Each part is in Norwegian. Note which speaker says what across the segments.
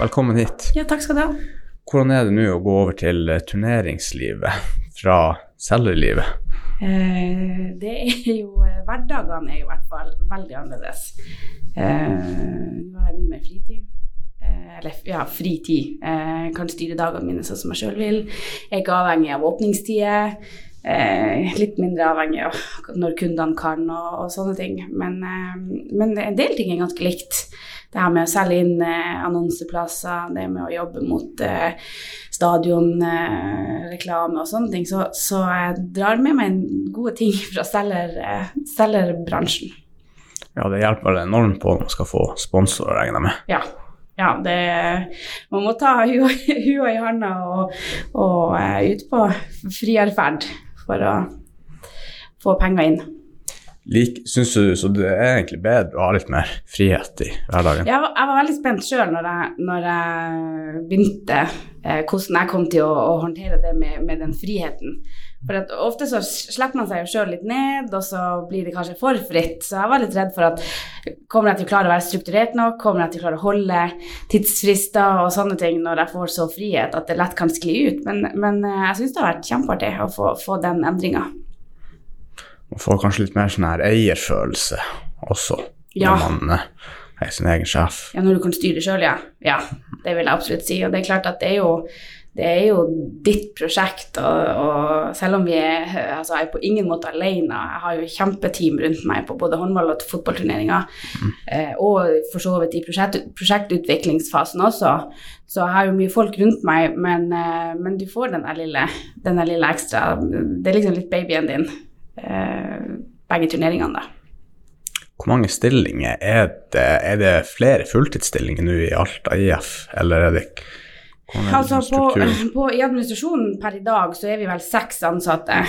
Speaker 1: velkommen hit.
Speaker 2: Ja, takk skal du ha.
Speaker 1: Hvordan er det nå å gå over til eh, turneringslivet fra selgerlivet?
Speaker 2: Eh, det er jo eh, Hverdagene er i hvert fall veldig annerledes. Eh, nå har jeg mye mer fritid. Eh, eller ja, fritid. Eh, jeg kan styre dagene mine sånn som jeg sjøl vil. Jeg er ikke avhengig av åpningstider. Eh, litt mindre avhengig av når kundene kan og, og sånne ting. Men, eh, men en del ting er ganske likt. Det her med å selge inn eh, annonseplasser, det med å jobbe mot eh, stadionreklame og sånne ting. Så, så jeg drar med meg gode ting fra selger, eh, selgerbransjen.
Speaker 1: Ja, det hjelper vel enormt på når man skal få sponsorer, regner jeg med.
Speaker 2: Ja. Ja, det, man må ta hua, hua i handa og, og ut på friere ferd for å få penger inn.
Speaker 1: Like, Syns du så det er egentlig bedre å ha litt mer frihet i hverdagen?
Speaker 2: Jeg var, jeg var veldig spent sjøl når, når jeg begynte, eh, hvordan jeg kom til å, å håndtere det med, med den friheten. For ofte så slipper man seg jo sjøl litt ned, og så blir det kanskje for fritt. Så jeg var litt redd for at kommer jeg til å klare å være strukturert nok, kommer jeg til å klare å holde tidsfrister og sånne ting når jeg får så frihet at det lett kan skli ut. Men, men eh, jeg syns det har vært kjempeartig å få, få den endringa.
Speaker 1: Man får kanskje litt mer sånn her eierfølelse også,
Speaker 2: Ja.
Speaker 1: når man eh, er sin egen sjef.
Speaker 2: Ja, når du kan styre sjøl, ja. Ja, det vil jeg absolutt si. Og det er klart at det er jo, det er jo ditt prosjekt, og, og selv om vi er Altså, jeg er på ingen måte alene. Jeg har jo kjempeteam rundt meg på både håndball- og fotballturneringer. mm. og for så vidt i prosjekt, prosjektutviklingsfasen også. Så jeg har jo mye folk rundt meg, men, eh, men du får den der lille, lille ekstra Det er liksom litt babyen din. Eh, begge turneringene, da.
Speaker 1: Hvor mange stillinger er det? Er det flere fulltidsstillinger nå i Alta IF, eller er det
Speaker 2: Altså på, på, I administrasjonen per i dag så er vi vel seks ansatte.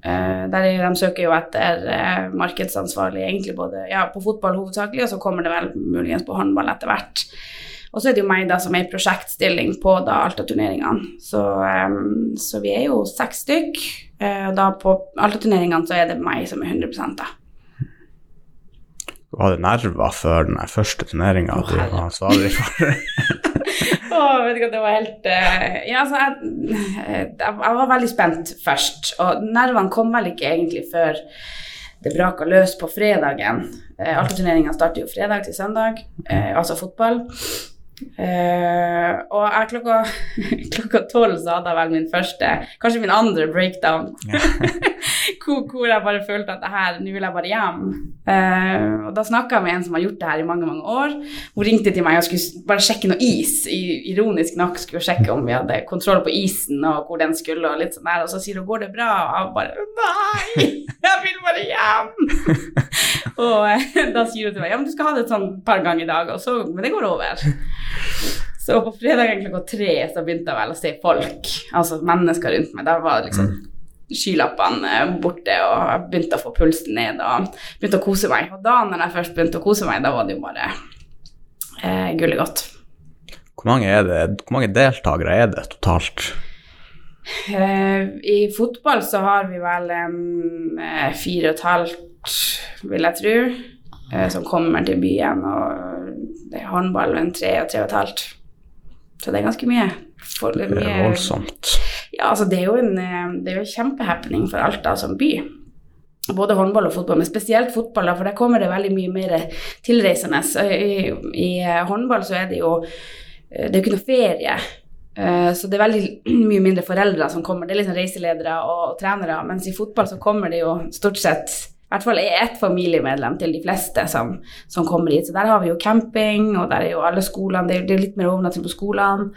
Speaker 2: Uh, der er, de søker jo etter uh, markedsansvarlig, egentlig både ja, på fotball hovedsakelig, og så kommer det vel muligens på håndball etter hvert. Og så er det jo meg da som er i prosjektstilling på da Alta-turneringene. Så, um, så vi er jo seks stykk. Eh, og da på Alta-turneringene så er det meg som er 100 da.
Speaker 1: Du hadde nerver før den første turneringa
Speaker 2: Oh,
Speaker 1: du var stadig for.
Speaker 2: oh, vet ikke, det var helt uh, Ja, altså, jeg, jeg, jeg var veldig spent først. Og nervene kom vel ikke egentlig før det braka løs på fredagen. Uh, Alta-turneringa starter jo fredag til søndag, uh, altså fotball. Eh, og jeg klokka klokka tolv så hadde jeg vel min første, kanskje min andre breakdown. hvor, hvor jeg bare følte at det her, nå vil jeg bare hjem. Uh, og da snakka jeg med en som har gjort det her i mange mange år. Hun ringte til meg og skulle bare sjekke noe is. I, ironisk nok skulle hun sjekke om vi hadde kontroll på isen og hvor den skulle. Og litt sånn der, og så sier hun 'går det bra?' Og jeg bare 'nei, jeg vil bare hjem'. Og eh, da sier hun til meg 'ja, men du skal ha det et sånn par ganger i dag', så, men det går over. Så på fredag klokka tre så begynte jeg vel å se folk, altså mennesker rundt meg. Da var liksom skylappene eh, borte, og jeg begynte å få pulsen ned og begynte å kose meg. Og da når jeg først begynte å kose meg, da var det jo bare eh, gullet godt.
Speaker 1: Hvor mange, er det, hvor mange deltakere er det totalt?
Speaker 2: Eh, I fotball så har vi vel en eh, fire og et halvt, vil jeg tro, eh, som kommer til byen, og det er håndball en tre og tre og et halvt. Så det er ganske mye. For,
Speaker 1: Det er voldsomt.
Speaker 2: Ja, altså det er jo en, eh, det er jo en kjempehappening for Alta som by. Både håndball og fotball, men spesielt fotball, da, for der kommer det veldig mye mer tilreisende. I, i eh, håndball så er det jo Det er jo ikke noe ferie. Så det er veldig mye mindre foreldre som kommer. Det er liksom reiseledere og trenere. Mens i fotball så kommer det jo stort sett i hvert fall er ett familiemedlem til de fleste som, som kommer hit. Så der har vi jo camping, og der er jo alle skolene. Det er, det er litt mer overnatting på skolene.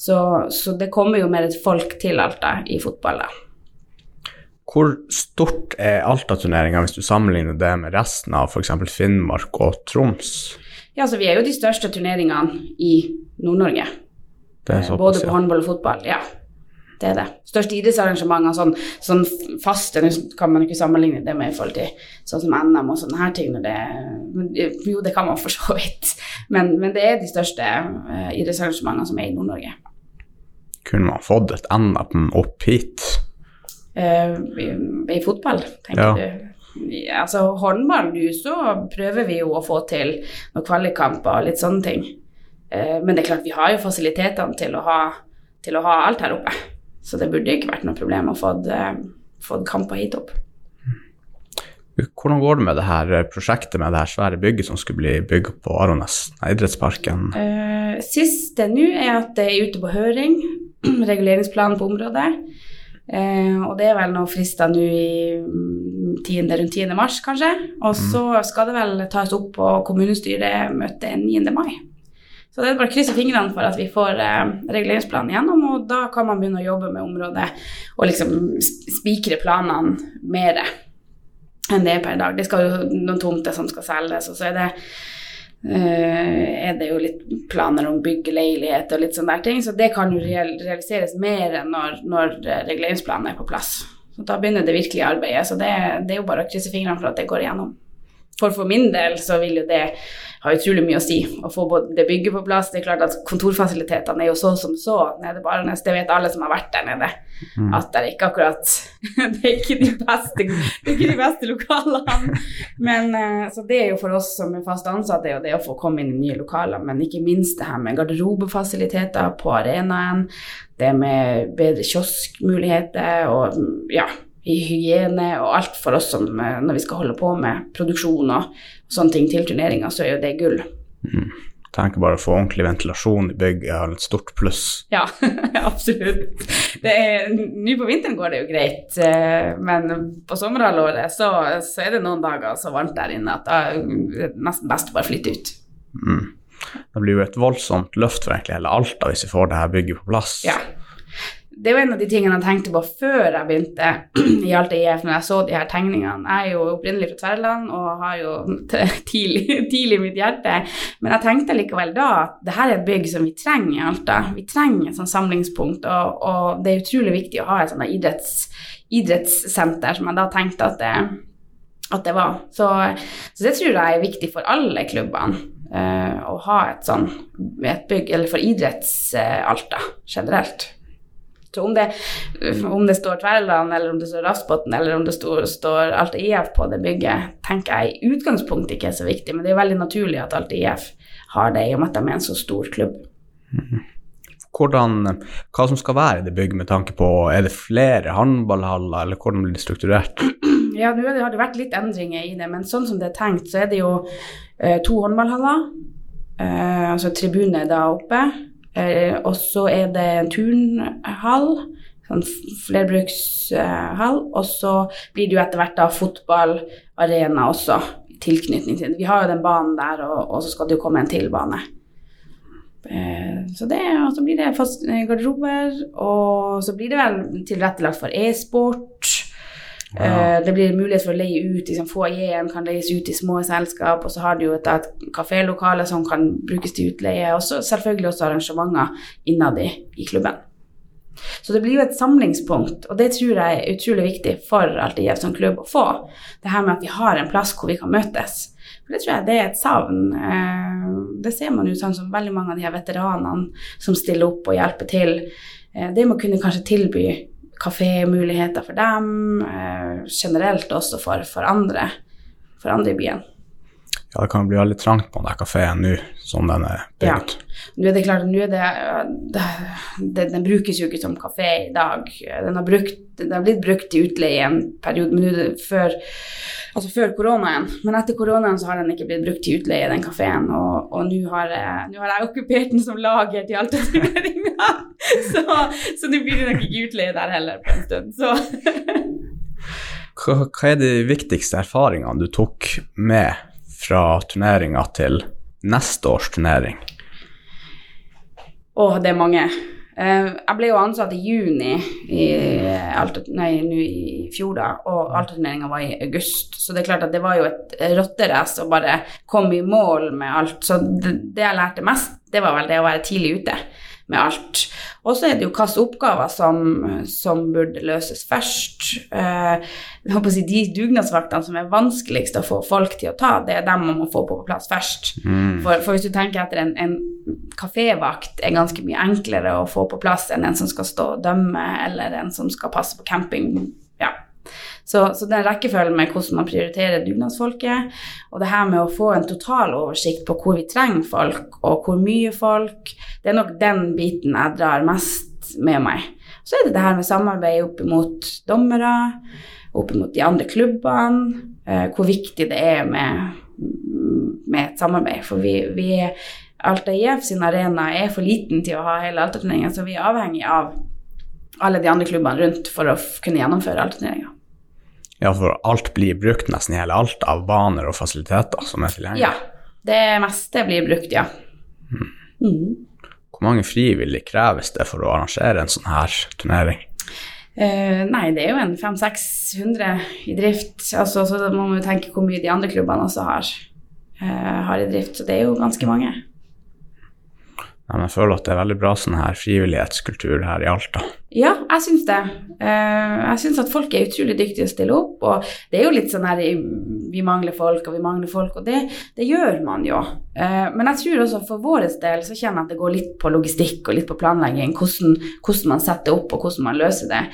Speaker 2: Så, så det kommer jo mer folk til Alta i fotball, da.
Speaker 1: Hvor stort er Alta-turneringa hvis du sammenligner det med resten av f.eks. Finnmark og Troms?
Speaker 2: Ja, så vi er jo de største turneringene i Nord-Norge. Eh, Både på håndball og fotball, ja. Det er det. Største idrettsarrangementene, sånn, sånn faste, kan man ikke sammenligne det med i forhold til sånn som NM og sånne her ting. Det, jo, det kan man for så vidt. Men, men det er de største uh, idrettsarrangementene som er i Nord-Norge.
Speaker 1: Kunne man fått et NM opp hit?
Speaker 2: Uh, i, I fotball, tenker
Speaker 1: Ja.
Speaker 2: du? Ja, altså håndball nå, så prøver vi jo å få til noen kvalikkamper og litt sånne ting. Eh, men det er klart, vi har jo fasilitetene til å ha, til å ha alt her oppe. Så det burde ikke vært noe problem å få fått kamper hit opp.
Speaker 1: Hvordan går det med det her prosjektet med det her svære bygget som skulle bli bygd på Arones, idrettsparken?
Speaker 2: Uh, siste nå er at det er ute på høring, reguleringsplanen på området. Uh, og det er vel noen frister nå i 10, mm, rundt 10. mars, kanskje. Og mm. så skal det vel tas opp på kommunestyremøtet 9. mai. Så det er bare å krysse fingrene for at vi får eh, reguleringsplanen gjennom, og da kan man begynne å jobbe med området og liksom spikre planene mer enn det er per dag. Det skal jo noen tomter som skal selges, og så er det, uh, er det jo litt planer om byggeleilighet og litt sånne der ting, så det kan jo realiseres mer når, når reguleringsplanen er på plass. Så da begynner det virkelige arbeidet, så det, det er jo bare å krysse fingrene for at det går igjennom. For for min del så vil jo det ha utrolig mye å si å få det bygget på plass. Det er klart at kontorfasilitetene er jo så som så nede på Arnes. Det vet alle som har vært der nede. Mm. At det er ikke akkurat Det er ikke de beste, det er ikke de beste lokalene. Men eh, så det er jo for oss som er fast ansatte, det er jo det å få komme inn i nye lokaler. Men ikke minst det her med garderobefasiliteter på arenaen. Det med bedre kioskmuligheter og ja i hygiene og alt for oss som eh, når vi skal holde på med produksjon og sånne ting til turneringa, så er jo det gull.
Speaker 1: Mm. Tenker bare å få ordentlig ventilasjon i bygget er et stort pluss.
Speaker 2: Ja, absolutt. Nå på vinteren går det jo greit, eh, men på sommerhalvåret så, så, er det noen dager så varmt der inne at det er nesten best å bare flytte ut.
Speaker 1: Mm. Det blir jo et voldsomt løft for egentlig hele Alta hvis vi får det her bygget på plass.
Speaker 2: Ja, det var en av de tingene jeg tenkte på før jeg begynte i Alta IF, når jeg så de her tegningene. Jeg er jo opprinnelig fra Tverland og har jo tidlig, i mitt hjerte. Men jeg tenkte likevel da at det her er et bygg som vi trenger i Alta. Vi trenger et sånt samlingspunkt, og, og det er utrolig viktig å ha et sånt idretts, idrettssenter, som jeg da tenkte at det, at det var. Så, så, det tror jeg er viktig for alle klubbene. Uh, å ha et sånn et bygg, eller for idretts-Alta uh, generelt. Så om det, om det står Tverland, eller om det står Rassbotn, eller om det står, står Alta IF på det bygget, tenker jeg i utgangspunktet ikke er så viktig, men det er veldig naturlig at Alta IF har det, i og med at de er en så stor klubb.
Speaker 1: Hvordan, hva som skal være i det bygget med tanke på Er det flere håndballhaller, eller hvordan blir det strukturert?
Speaker 2: Ja, nå har det vært litt endringer i det, men sånn som det er tenkt, så er det jo eh, to håndballhaller. Eh, altså tribune da oppe. Eh, og så er det en turnhall, sånn flerbrukshall. Og så blir det jo etter hvert da fotballarena også, tilknytning til. Vi har jo den banen der, og, og så skal det jo komme en til bane. Eh, så det, og så blir det fast eh, garderober, og så blir det vel tilrettelagt for e-sport. Ja. Eh, det blir mulighet for å leie ut liksom, Foajeen kan leies ut i små selskap, og så har du jo et, et kafélokale som kan brukes til utleie, og så selvfølgelig også arrangementer innad i, i klubben. Så det blir jo et samlingspunkt, og det tror jeg er utrolig viktig for Alltid Gjev som klubb å få. Det her med at vi har en plass hvor vi kan møtes. For det tror jeg det er et savn. Eh, det ser man jo sånn som veldig mange av de her veteranene som stiller opp og hjelper til. Eh, det må kunne kanskje tilby kafémuligheter for dem, eh, generelt også for, for, andre, for andre i byen.
Speaker 1: Ja, det kan bli veldig trangt på den kafeen nå som den er bygd.
Speaker 2: Ja. Nå er det klart, nå er det, det, det, Den brukes jo ikke som kafé i dag. Den har, brukt, den har blitt brukt til utleie en periode, men det før altså før koronaen. Men etter koronaen så har den ikke blitt brukt til utleie, den kafeen. Og, og nå har, har, jeg okkupert den som lager til Alta-turneringa. Så, så nå blir det nok ikke utleie der heller på en stund. Så.
Speaker 1: hva er de viktigste erfaringene du tok med fra turneringa til neste års turnering?
Speaker 2: Å, det er mange. Uh, jeg ble jo ansatt i juni i, nei, i fjor, da, og Alta-turneringa var i august. Så det er klart at det var jo et rotterace å bare komme i mål med alt. Så det, det jeg lærte mest, det var vel det å være tidlig ute med alt. Og så er det jo hvilke oppgaver som, som, burde løses først. Uh, si, de dugnadsvaktene som er vanskeligst å få folk til å ta, det er dem man må få på plass først. Mm. For, for, hvis du tenker etter en, en kafévakt er ganske mye enklere å få på plass enn en som skal stå og dømme, eller en som skal passe på camping. Ja. Så, så den rekkefølgen med hvordan man prioriterer dugnadsfolket, og det her med å få en total oversikt på hvor vi trenger folk, og hvor mye folk, det er nok den biten jeg drar mest med meg. Så er det det her med samarbeid opp mot dommere, opp mot de andre klubbene, eh, hvor viktig det er med, med et samarbeid. For vi, vi Alta IF sin arena er for liten til å ha hele Alta-turneringa, så vi er avhengig av alle de andre klubbene rundt for å kunne gjennomføre Alta-turneringa.
Speaker 1: Ja, for alt blir brukt nesten hele alt, av baner og fasiliteter som er tilgjengelig?
Speaker 2: Ja, det meste blir brukt, ja. Mm.
Speaker 1: Hvor mange frivillige kreves det for å arrangere en sånn her turnering?
Speaker 2: Uh, nei, det er jo en 500-600 i drift. Altså, så må man jo tenke hvor mye de andre klubbene også har, uh, har i drift. Så det er jo ganske mange.
Speaker 1: Ja, men jeg føler at det er veldig bra sånn her frivillighetskultur her i Alta.
Speaker 2: Ja, jeg syns det. Uh, jeg syns at folk er utrolig dyktige til å stille opp. Og det er jo litt sånn her vi mangler folk, og vi mangler folk, og det, det gjør man jo. Uh, men jeg tror også for vår del så kjenner jeg at det går litt på logistikk og litt på planlegging. Hvordan, hvordan man setter opp, og hvordan man løser det.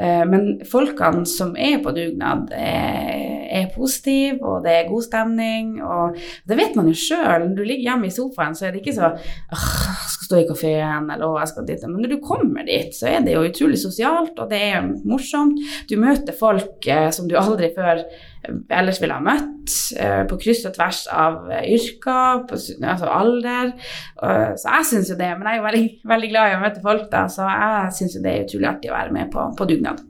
Speaker 2: Uh, men folkene som er på dugnad, er, er positive, og det er god stemning. Og det vet man jo sjøl. Når du ligger hjemme i sofaen, så er det ikke så jeg skal stå i kafeen, eller jeg skal dit. Men når du kommer dit, så er det jo utrolig sosialt, og det er morsomt. Du møter folk eh, som du aldri før ellers ville ha møtt, eh, på kryss og tvers av eh, yrker, på, altså alder. Uh, så jeg syns jo det, men jeg er jo veldig, veldig glad i å møte folk, da, så jeg syns jo det er utrolig artig å være med på, på dugnad.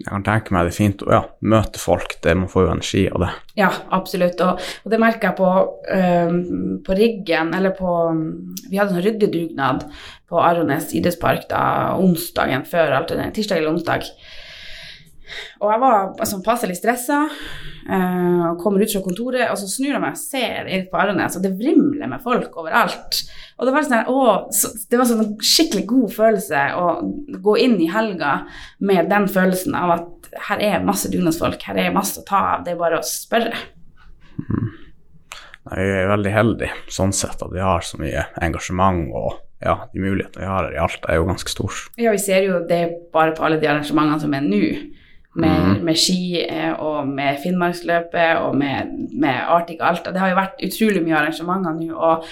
Speaker 1: Jeg kan tenke meg det er fint å ja, møte folk, det, man får jo energi av det.
Speaker 2: Ja, absolutt, og, og det merker jeg på, um, på riggen, eller på Vi hadde en ryddedugnad på Arones idrettspark da, onsdagen før, alt, tirsdag eller onsdag. Og jeg var altså, passelig stressa uh, og kommer ut fra kontoret, og så snur jeg meg og ser inn på Arnes, og det vrimler med folk overalt. Og det var, sånn, å, så, det var sånn en skikkelig god følelse å gå inn i helga med den følelsen av at her er masse dugnadsfolk, her er masse å ta av, det er bare å spørre.
Speaker 1: Mm. Vi er veldig heldige sånn sett at vi har så mye engasjement og ja, de mulighetene vi har her i Alta, er jo ganske store.
Speaker 2: Ja, vi ser jo det bare på alle de arrangementene som er nå med, mm. med, ski eh, og med Finnmarksløpet og med, med Arctic Alta. Det har jo vært utrolig mye arrangementer nå, og,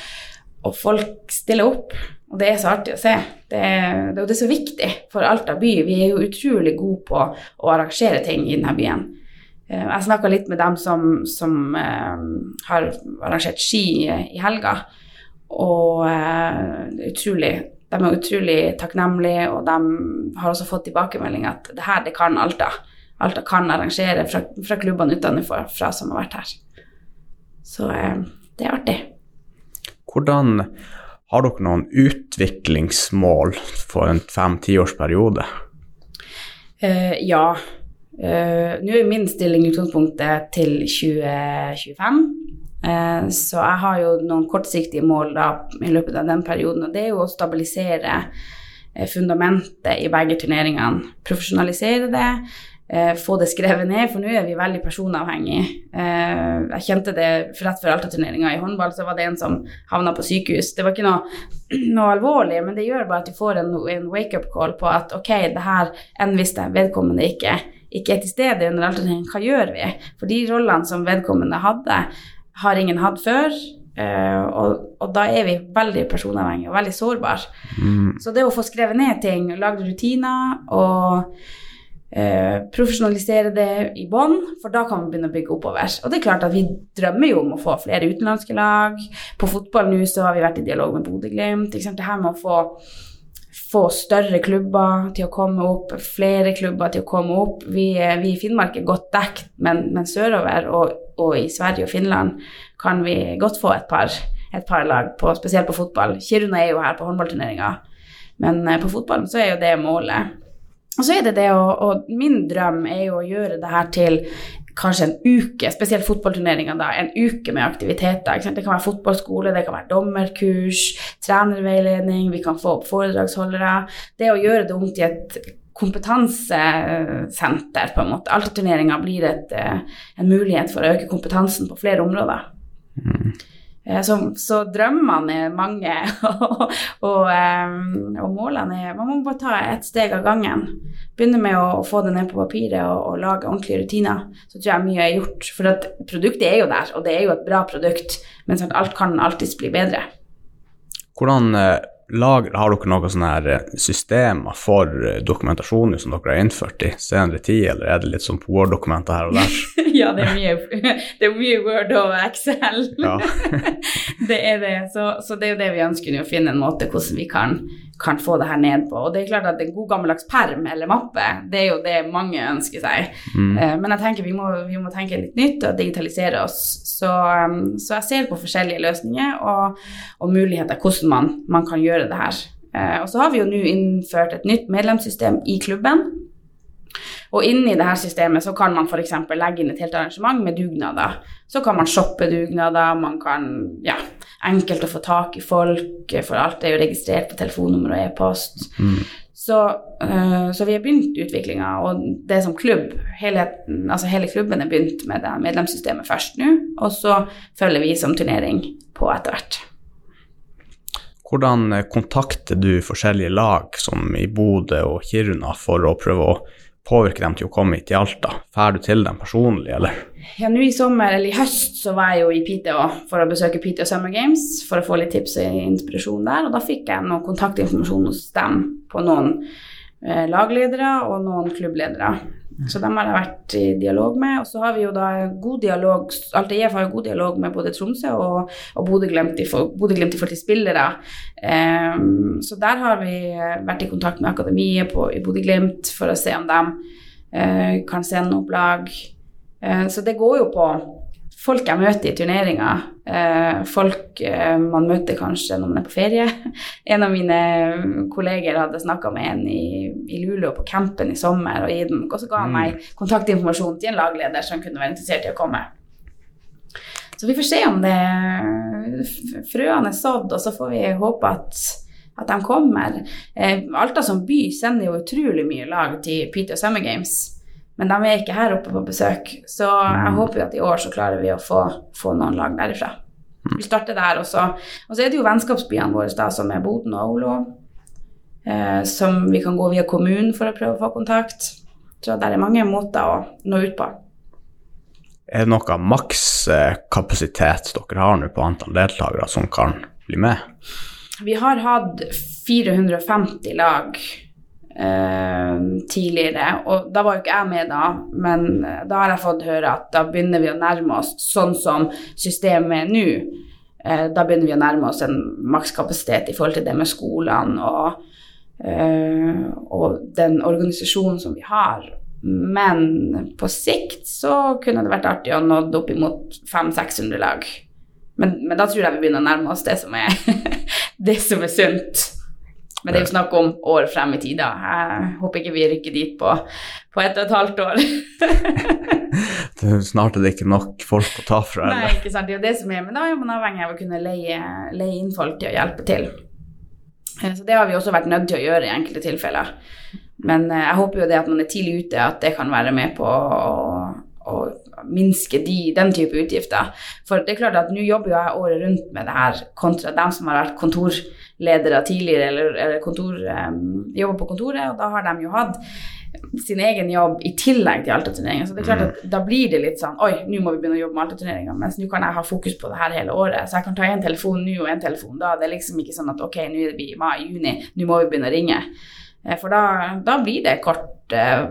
Speaker 2: og, folk stiller opp. Og det er så artig å se. Det er, det er så viktig for Alta by. Vi er jo utrolig gode på å arrangere ting i denne byen. Eh, jeg snakka litt med dem som, som uh, har arrangert ski i helga, og uh, utrolig de er utrolig takknemlige, og de har også fått tilbakemelding at det her, det kan Alta. Alta kan arrangere fra, fra klubbene utenfor fra som har vært her. Så eh, det er artig.
Speaker 1: Hvordan har dere noen utviklingsmål for en fem-tiårsperiode?
Speaker 2: Uh, ja. Uh, Nå er min stilling utgangspunktet til 2025. Uh, så jeg har jo noen kortsiktige mål da, i løpet av den perioden, og det er jo å stabilisere fundamentet i begge turneringene. Profesjonalisere det, eh, få det skrevet ned, for nå er vi veldig personavhengig. Eh, jeg kjente det rett før Alta-turneringa i håndball, så var det en som havna på sykehus. Det var ikke noe, noe alvorlig, men det gjør bare at du får en, en wake-up call på at ok, det her enn hvis det vedkommende ikke, ikke er til stede under Alta-turneringen, hva gjør vi? For de rollene som vedkommende hadde, har ingen hatt før. Uh, og, og, da er vi veldig personavhengige og veldig sårbare. Mm. Så det å få skrevet ned ting, lage rutiner og uh, profesjonalisere det i bånn, for da kan vi begynne å bygge oppover. Og det er klart at vi drømmer jo om å få flere utenlandske lag. På fotball nå så har vi vært i dialog med Bodø-Glimt. Det her med å få, få, større klubber til å komme opp, flere klubber til å komme opp. Vi, vi i Finnmark er godt dekt, men, men sørover og, og, i Sverige og Finland kan vi godt få et par, et par lag, på, spesielt på fotball. Kiruna er jo her på håndballturneringa, men eh, på fotballen så er jo det målet. Og så er det det og min drøm er jo å gjøre det her til kanskje en uke, spesielt fotballturneringer, da, en uke med aktiviteter. Det kan være fotballskole, det kan være dommerkurs, trenerveiledning, vi kan få opp foredragsholdere. Det å gjøre det om til et kompetansesenter, på en måte. Altaturneringa blir et, eh, en mulighet for å øke kompetansen på flere områder. Mm. Eh, så, så drømmene er mange, og, og, eh, og, målene er Man må bare ta ett steg av gangen. Begynne med å, få det ned på papiret og, og, lage ordentlige rutiner. Så tror jeg mye er gjort. For at produktet er jo der, og det er jo et bra produkt, men alt kan alltids bli bedre.
Speaker 1: Hvordan lager, Har dere noen sånne her eh, systemer for eh, dokumentasjon som dere har innført i senere tid, eller er det litt sånn Word-dokumenter her og der?
Speaker 2: ja, det er, mye, det er mye Word og Excel. det er det. Så, så, det er jo det vi ønsker nå, å finne en måte hvordan vi kan kan få det her ned på. Og det er klart at en god gammeldags perm eller mappe, det er jo det mange ønsker seg. Mm. Uh, men jeg tenker vi må, vi må, tenke litt nytt og digitalisere oss. Så, um, så jeg ser på forskjellige løsninger og, og muligheter hvordan man, man, kan gjøre det her. Uh, og så har vi jo nå innført et nytt medlemssystem i klubben. Og inni det her systemet så kan man f.eks. legge inn et helt arrangement med dugnader. Så kan man shoppe dugnader, man kan ja, enkelt å få tak i folk, for alt er jo registrert på telefonnummer og e-post. Mm. Så, uh, så, vi har begynt utviklinga, og det som klubb, hele, altså hele klubben er begynt med det medlemssystemet først nå, og så følger vi som turnering på etter hvert.
Speaker 1: Hvordan kontakter du forskjellige lag, som i Bodø og Kiruna, for å prøve å påvirke dem til å komme hit til Alta? Fær du til dem personlig, eller?
Speaker 2: Ja, nå i sommer, eller i høst, så var jeg jo i Piteå for å besøke Piteå Summer Games for å få litt tips og inspirasjon der, og da fikk jeg noe kontaktinformasjon hos dem på noen eh, lagledere og noen klubbledere. Så dem har jeg vært i dialog med. Og så har vi jo da god dialog Alt IF har jo god dialog med både Tromsø og, og Bodø-Glimt i, Bodø i forhold til spillere. Um, så der har vi vært i kontakt med akademiet på, i Bodø-Glimt for å se om de uh, kan sende opplag. Uh, så det går jo på folk jeg møter i turneringer, eh, folk eh, man møter kanskje når man er på ferie. En av mine kolleger hadde snakka med en i, i Luleå på campen i sommer, og, den, og så ga han meg mm. kontaktinformasjon til en lagleder som kunne være interessert i å komme. Så vi får se om det frøene er sådd, og så får vi håpe at, at de kommer. Eh, Alta som by sender jo utrolig mye lag til Peter Summer Games. Men de er ikke her oppe på besøk, så jeg mm. håper at i år så klarer vi å få, få noen lag derifra. Mm. Vi starter der også. Og så er det jo vennskapsbyene våre da, som er Boden og Aulo, eh, som vi kan gå via kommunen for å prøve å få kontakt. Så det er mange måter å nå ut på.
Speaker 1: Er det noe makskapasitet dere har nå på antall deltakere som kan bli med?
Speaker 2: Vi har hatt 450 lag eh, tidligere. Og da var jo ikke jeg med da, men eh, da har jeg fått høre at da begynner vi å nærme oss sånn som systemet er nå. Eh, da begynner vi å nærme oss en makskapasitet i forhold til det med skolene og, eh, og den organisasjonen som vi har. Men på sikt så kunne det vært artig å nå opp imot 500-600 lag. Men, men, da tror jeg vi begynner å nærme oss det som er, det som er sunt. Men det er jo snakk om år frem i tida. Jeg håper ikke vi rykker dit på, på ett og et halvt år.
Speaker 1: Snart er det ikke nok folk å ta fra?
Speaker 2: Eller? Nei, ikke sant. Det er jo det som er, men da er man avhengig av å kunne leie, leie inn folk til å hjelpe til. Eh, så det har vi også vært nødt til å gjøre i enkelte tilfeller. Men eh, jeg håper jo det at man er tidlig ute, at det kan være med på å, å minske de, den type utgifter. For det er klart at nå jobber jo jeg året rundt med det her, kontra dem som har vært kontorledere tidligere eller, eller kontor, um, jobber på kontoret, og da har de jo hatt sin egen jobb i tillegg til Alta-turneringa. Så det er klart at mm. da blir det litt sånn Oi, nå må vi begynne å jobbe med Alta-turneringa, mens nå kan jeg ha fokus på det her hele året. Så jeg kan ta en telefon nå og en telefon da. Det er liksom ikke sånn at ok, nå er vi i mai-juni, nå må vi begynne å ringe. Eh, for da, da blir det kort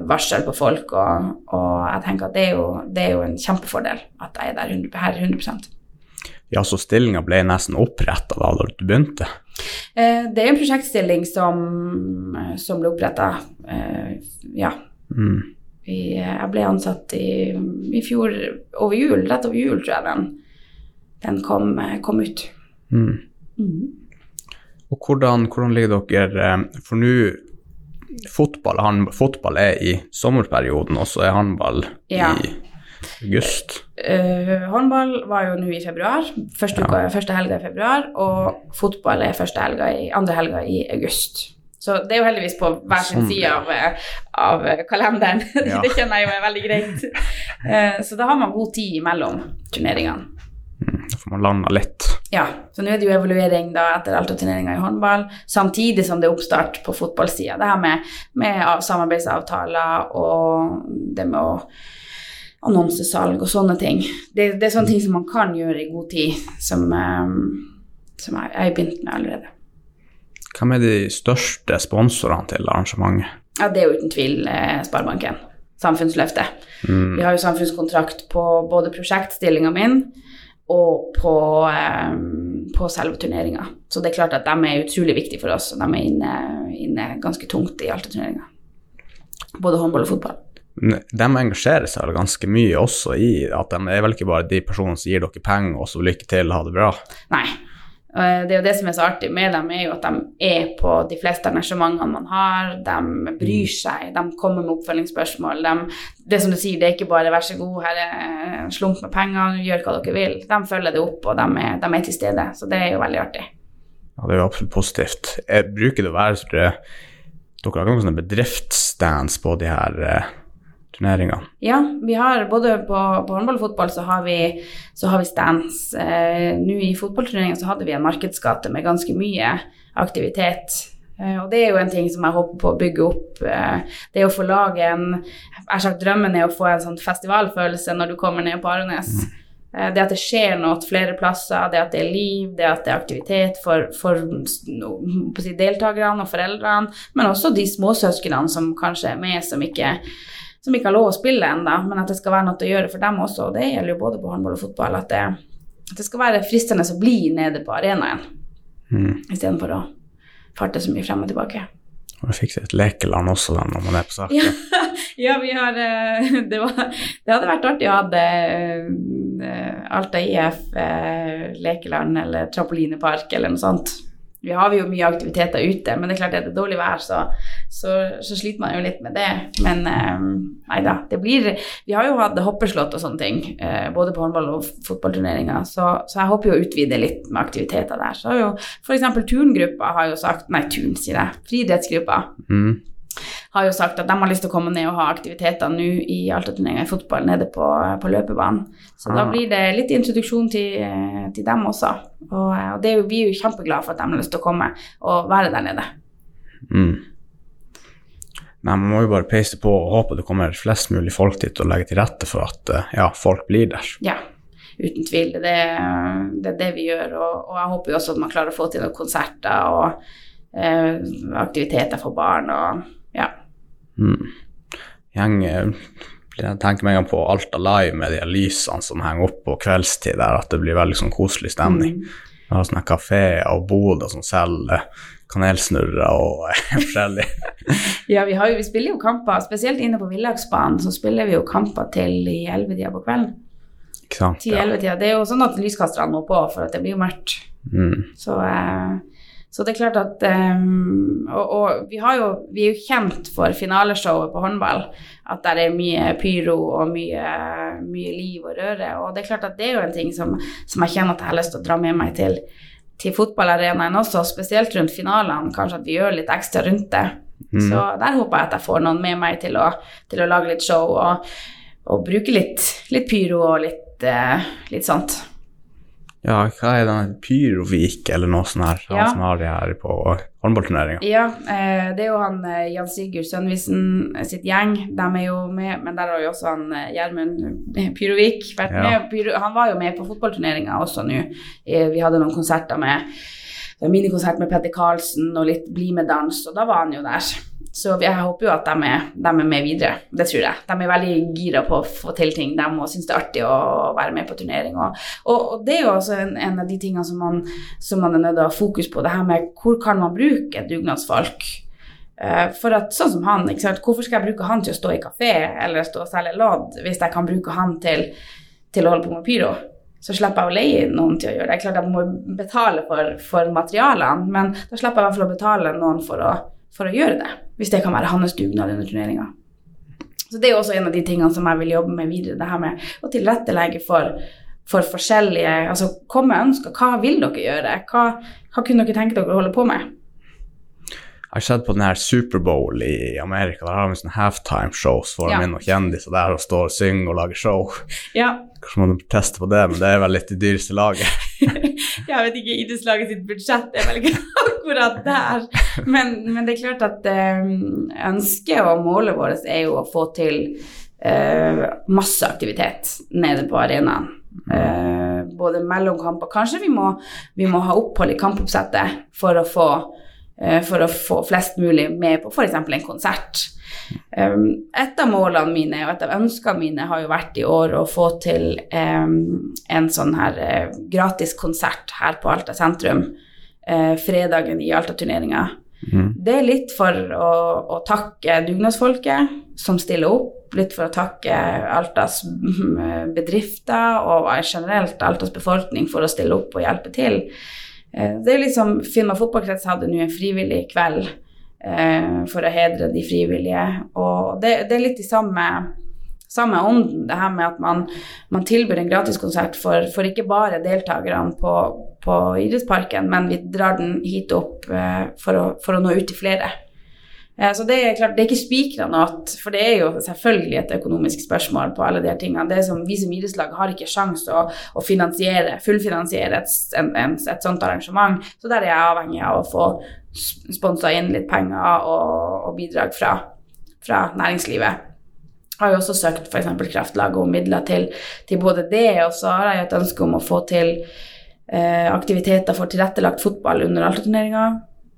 Speaker 2: varsel på folk, og, og, jeg tenker at det er, jo, det er jo en kjempefordel at jeg er der 100, her 100
Speaker 1: Ja, så stillinga ble nesten oppretta da du begynte?
Speaker 2: Eh, det er en prosjektstilling som, som ble oppretta, eh, ja. Mm. I, jeg ble ansatt i, i, fjor over jul, rett over jul, tror jeg den, den kom, kom, ut. Mm.
Speaker 1: Mm. Og hvordan, hvordan, ligger dere eh, For nå fotball, fotball er i sommerperioden, og så er håndball ja. i August?
Speaker 2: Uh, håndball var jo nå i februar. Første, uka, ja. første helga i februar. Og fotball er første helga i, andre helga i august. Så det er jo heldigvis på hver sin sånn. side av, av kalenderen. Ja. det kjenner jeg jo er veldig greit. Uh, så da har man god tid mellom turneringene.
Speaker 1: Mm, da får man landa litt.
Speaker 2: Ja, så nå er det jo evaluering da etter Alta-turneringa i håndball, samtidig som det er oppstart på fotballsida. Det her med, med samarbeidsavtaler og det med å annonsesalg og sånne ting. Det, det, er sånne ting som man kan gjøre i god tid, som, um, som jeg har begynt med allerede.
Speaker 1: Hvem er de største sponsorene til arrangementet?
Speaker 2: Ja, Det er jo uten tvil eh, Sparebanken. Samfunnsløftet. Mm. Vi har jo samfunnskontrakt på både prosjektstillinga min og på, eh, på selve turneringa. Så det er klart at de er utrolig viktige for oss, og de er inne, inne ganske tungt i Alta-turneringa. Både håndball og fotball
Speaker 1: de engasjerer seg ganske mye også i at de er vel ikke bare de personene som gir dere penger og så lykke til, ha det bra.
Speaker 2: Nei. Eh, det er jo det som er så artig med dem, er jo at de er på de fleste arrangementene man har. De bryr mm. seg, de kommer med oppfølgingsspørsmål. De, det som du sier, det er ikke bare 'vær så god, her er en slump med penger, gjør hva dere vil'. De følger det opp, og de er, de er til stede. Så det er jo veldig artig.
Speaker 1: Ja, det er jo absolutt positivt. Jeg bruker det å være Dere har noen sånne bedriftsstands på de her turneringene?
Speaker 2: Ja, vi har både på, på håndball og fotball så har vi, så har vi stands. Eh, Nå i fotballturneringa så hadde vi en markedsgate med ganske mye aktivitet. Eh, og det er jo en ting som jeg håper på å bygge opp. Eh, det å få lage en Jeg har sagt drømmen er å få en sånn festivalfølelse når du kommer ned på Arenes. Mm. Eh, det at det skjer noe flere plasser, det at det er liv, det at det er aktivitet for, for si, deltakerne og foreldrene, men også de småsøsknene som kanskje er med, som ikke som ikke har lov å spille ennå, men at det skal være noe å gjøre for dem også. Og det gjelder jo både på håndball og fotball, at det, at det skal være fristende å bli nede på arenaen mm. istedenfor å farte så mye frem og tilbake.
Speaker 1: Og fikse et lekeland også da, når man er på saken.
Speaker 2: Ja, ja, vi har eh, det, var, det, hadde vært artig å ha uh, Alta IF uh, lekeland eller trampolinepark eller noe sånt. Vi har jo mye aktiviteter ute, men det er klart at det er dårlig vær, så, så, så sliter man jo litt med det. Men um, nei da, det blir Vi har jo hatt hoppeslott og sånne ting, uh, både på håndball- og fotballturneringer, så, så, jeg håper jo å utvide litt med aktiviteter der. Så har jo f.eks. turngruppa har jo sagt Nei, turn, sier jeg. Friidrettsgruppa. Mm har jo sagt at de har lyst til å komme ned og ha aktiviteter nå i Alta-turneringa i fotball nede på, på løpebanen. Så ah. da blir det litt introduksjon til, til dem også. Og, og det er jo, vi er jo kjempeglade for at de har lyst til å komme og være der nede. Mm.
Speaker 1: Nei, Man må jo bare peise på og håpe det kommer flest mulig folk dit og legge til rette for at ja, folk blir der.
Speaker 2: Ja, uten tvil. Det, det er det vi gjør. Og, og, jeg håper jo også at man klarer å få til noen konserter og eh, aktiviteter for barn. og.
Speaker 1: Mm. Gjeng, jeg tenker meg på Alta Live med de lysene som henger opp på kveldstid der, at det blir veldig sånn koselig stemning. Mm. Vi har sånne kafeer og boder som selger kanelsnurrer og forskjellig.
Speaker 2: ja, vi, har vi, spiller jo kamper, spesielt inne på Villagsbanen, så spiller vi jo kamper til i ellevetida på kvelden.
Speaker 1: Ikke sant, ja.
Speaker 2: Det er jo sånn at lyskasterne må på, for at det blir jo mørkt. Mm. Så eh, så det er klart at um, og, og, vi, jo, vi, er jo kjent for finaleshowet på håndball. At der er mye pyro og mye, mye, liv og røre. Og det er klart at det er jo en ting som, som jeg kjenner at jeg har lyst til å dra med meg til, til fotballarenaen også, spesielt rundt finalene. Kanskje at vi gjør litt ekstra rundt det. Mm. Så der håper jeg at jeg får noen med meg til å, til å lage litt show og, og bruke litt, litt, pyro og litt, uh, litt sånt.
Speaker 1: Ja, hva er den Pyrovik eller noe sånt her, han som har de her på håndballturneringa?
Speaker 2: Ja, eh, det er jo han eh, Jan Sigurd Sønvisen sitt gjeng, de er jo med, men der har jo også han eh, Gjermund Pyrovik vært ja. med. Han var jo med på fotballturneringa også nå. Vi hadde noen konserter med minikonsert med Petter Karlsen og litt Bli med dans, og da var han jo der. Så jeg håper jo at de er, de er, med videre. Det tror jeg. De er veldig gira på å få til ting, de òg syns det er artig å være med på turnering. Og, og, det er jo også en, en, av de tingene som man, som man er nødt til å ha fokus på, det her med hvor kan man bruke dugnadsfolk. Uh, for at sånn som han, hvorfor skal jeg bruke han til å stå i kafé eller stå og selge lodd, hvis jeg kan bruke han til, til å holde på med pyro? så slipper jeg å leie noen til å gjøre det. Jeg, klart jeg må betale for, for materialene, men da slipper jeg i hvert fall å betale noen for å for å gjøre det. Hvis det kan være hans dugnad under turneringa. Så det er også en av de tingene som jeg vil jobbe med videre. Det her med å tilrettelegge for, for forskjellige Altså komme med ønsker. Hva vil dere gjøre? Hva, hva kunne dere tenke dere å holde på med?
Speaker 1: Jeg har sett på den her Superbowl i Amerika. Der har vi sånne halftime-shows for ja. noen kjendiser der og står og synger og lager show.
Speaker 2: Ja.
Speaker 1: Kanskje man teste på det, men det er vel litt det dyreste laget.
Speaker 2: Jeg vet ikke, idrettslaget sitt budsjett er vel akkurat der. Men, men det er klart at eh, ønsket og målet vårt er jo å få til uh, masse aktivitet nede på arenaen. Uh, både mellom kamper Kanskje vi må, vi må ha opphold i kampoppsettet for å få, for å få flest mulig med på f.eks. en konsert. Et av målene mine og et av ønskene mine har jo vært i år å få til en sånn her uh, gratis konsert her på Alta sentrum uh, fredagen i Alta-turneringa. Mm. Det er litt for å, å, takke dugnadsfolket som stiller opp, litt for å takke Altas bedrifter og generelt Altas befolkning for å stille opp og hjelpe til. Uh, det er liksom Finnmark fotballkrets hadde nå en frivillig kveld eh, for å hedre de frivillige. Og det, det er litt i samme, samme ånden, det her med at man, man tilbyr en gratiskonsert for, for ikke bare deltakerne på, på, idrettsparken, men vi drar den hit opp eh, for, å, for, å, nå ut til flere. Eh, så det er klart, det er ikke spikra noe, for det er jo selvfølgelig et økonomisk spørsmål på alle de her tingene. Det som Vi som idrettslag har ikke sjanse å, å finansiere, fullfinansiere et, en, en, et sånt arrangement, så der er jeg avhengig av å få sponsa inn litt penger og, og bidrag fra, fra, næringslivet. Har jo også søkt f.eks. Kraftlaget om midler til, til, både det, og så har jeg et ønske om å få til eh, aktiviteter for tilrettelagt fotball under Alta-turneringa.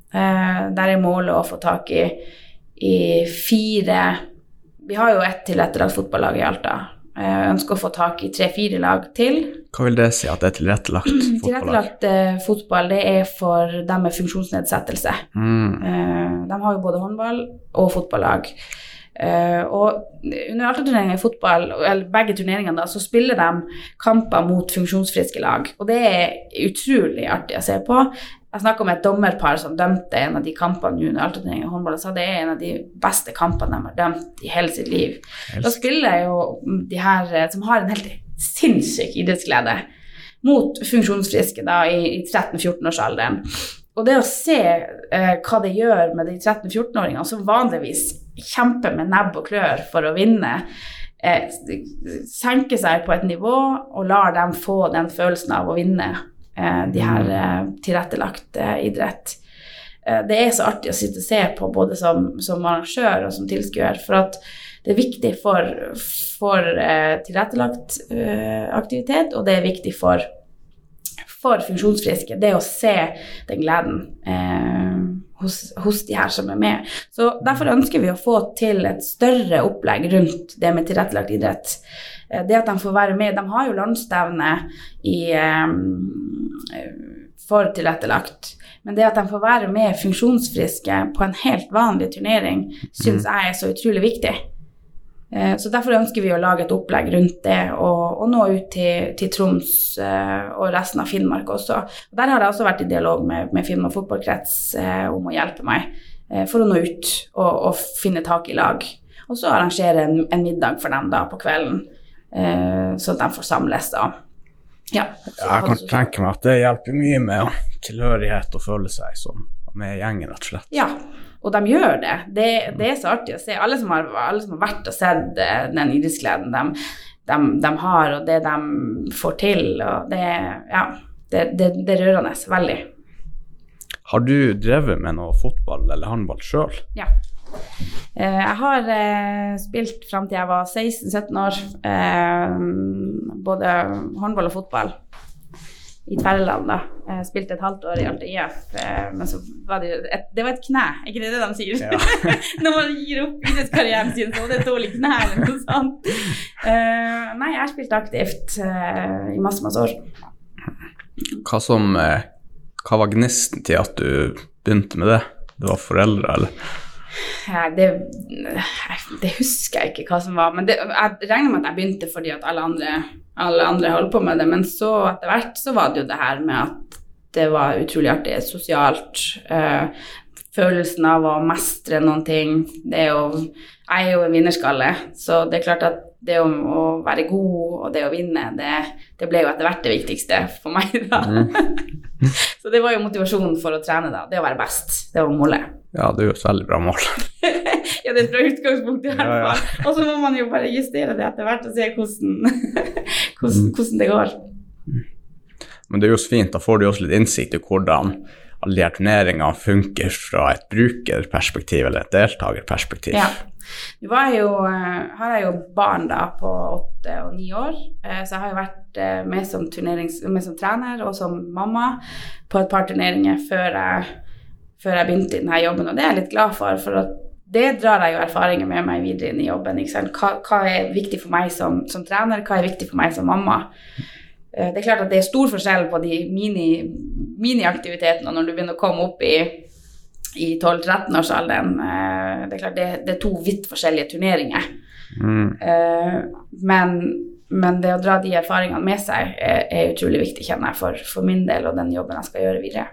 Speaker 2: Eh, der er målet å få tak i, i fire Vi har jo ett tilrettelagt fotballag i Alta. Jeg ønsker å få tak i tre-fire lag til.
Speaker 1: Hva vil det si at det er tilrettelagt fotballag?
Speaker 2: Tilrettelagt uh, fotball det er for dem med funksjonsnedsettelse. Mm. De har jo både håndball og fotballag. Og under Alta-turneringen i fotball, eller begge turneringene, da, så spiller de kamper mot funksjonsfriske lag. Og det er utrolig artig å se på. Jeg snakka med et dommerpar som dømte en av de kampene under Alta-turneringa i håndball, og sa det er en av de beste kampene de har dømt i hele sitt liv. Helst. Da spiller jo de her som har en helt sinnssyk idrettsglede, mot funksjonsfriske da i, i 13-14-årsalderen. Og det å se eh, hva det gjør med de 13-14-åringene som vanligvis kjemper med nebb og klør for å vinne, eh, senker seg på et nivå og lar dem få den følelsen av å vinne de her mm. eh, tilrettelagt eh, idrett. Det er så artig å sitte og se på både som, som arrangør og som tilskuer, for at det er viktig for, for tilrettelagt aktivitet, og det er viktig for, for funksjonsfriske, det å se den gleden eh, hos, hos, de her som er med. Så Derfor ønsker vi å få til et større opplegg rundt det med tilrettelagt idrett. Det at de får være med. De har jo landsstevne i eh, for tilrettelagt. Men det at de får være med funksjonsfriske på en helt vanlig turnering, syns mm. jeg er så utrolig viktig. Eh, så Derfor ønsker vi å lage et opplegg rundt det og, og nå ut til, til, Troms eh, og resten av Finnmark også. Og der har jeg også vært i dialog med, med Finnmark fotballkrets eh, om å hjelpe meg for å nå ut og, og finne tak i lag. Og så arrangere en, en middag for dem da på kvelden, så at de får samles da.
Speaker 1: Ja, jeg kan tenke meg at det hjelper mye med tilhørighet og føle seg som med gjengen, rett og slett.
Speaker 2: Ja, og de gjør det. Det, det er så artig å se. Alle som har, alle som har vært og sett eh, den idrettsgleden de, de, de, har, og det de får til, og det Ja, det, det, det er rørende. Veldig.
Speaker 1: Har du drevet med noe fotball eller håndball sjøl?
Speaker 2: Ja. Eh, jeg har eh, spilt fram til jeg var 16-17 år, eh, både håndball og fotball i Tverreland. da. Jeg spilte et halvt år i Alta IF, men så var det et, Det var et kne, ikke det det de sier? Ja. Når man gir opp idrettskarrieren sin, så det et dårlig kne eller noe sånt. nei, jeg har spilt aktivt i masse, masse år.
Speaker 1: Hva som Hva var gnisten til at du begynte med det? Det var foreldre, eller?
Speaker 2: Det, det, husker jeg ikke hva som var. Men det, jeg regner med at jeg begynte fordi at alle andre, alle andre holdt på med det. Men så etter hvert så var det jo det her med at det var utrolig artig sosialt. Eh, følelsen av å mestre noen ting. Det er jo Jeg er jo en vinnerskalle, så det er klart at det å, å være god og det å vinne, det, det, ble jo etter hvert det viktigste for meg, da. Mm. så det var jo motivasjonen for å trene, da. Det å være best. Det var målet.
Speaker 1: Ja, det er jo et veldig bra mål.
Speaker 2: ja, det er et bra utgangspunkt i hvert fall. Ja, ja. Og så må man jo bare justere det etter hvert og se hvordan, hvordan, mm. hvordan det går.
Speaker 1: Men det er jo så fint, da får du også litt innsikt i hvordan alle de her turneringene funker fra et brukerperspektiv eller et deltakerperspektiv.
Speaker 2: Ja. Nå eh, har jeg jo barn da på åtte og ni år, eh, så jeg har jo vært eh, med som, med som trener og som mamma på et par turneringer før jeg, før jeg begynte i denne jobben, og det er jeg litt glad for. for det drar jeg jo erfaringer med meg videre inn i jobben. Hva, hva er viktig for meg som, som trener, hva er viktig for meg som mamma? Det er klart at det er stor forskjell på de mini- miniaktivitetene når du begynner å komme opp i, i 12-13-årsalderen. Eh, Det er klart det, det er to vidt forskjellige turneringer.
Speaker 1: Mm.
Speaker 2: Eh, Men, men det å dra de erfaringene med seg er, er utrolig viktig, kjenner jeg, for, for min del og den jobben jeg skal gjøre videre.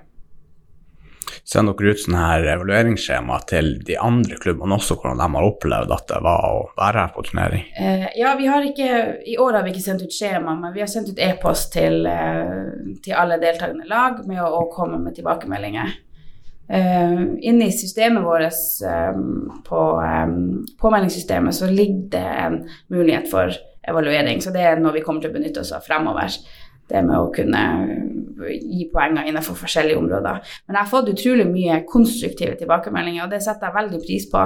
Speaker 1: Sender dere ut sånne her evalueringsskjema til de andre klubbene også, hvordan de har opplevd at det var å være her på turnering?
Speaker 2: Eh, ja, vi har ikke, I år har vi ikke sendt ut skjema, men vi har sendt ut e-post til, eh, til alle deltakende lag med å, å komme med tilbakemeldinger. Eh, inne i systemet vårt, eh, på eh, påmeldingssystemet, så ligger det en mulighet for evaluering. Så det er noe vi kommer til å benytte oss av fremover. Det med å kunne gi poenger innenfor forskjellige områder. Men jeg har fått utrolig mye konstruktive tilbakemeldinger, og det setter jeg veldig pris på.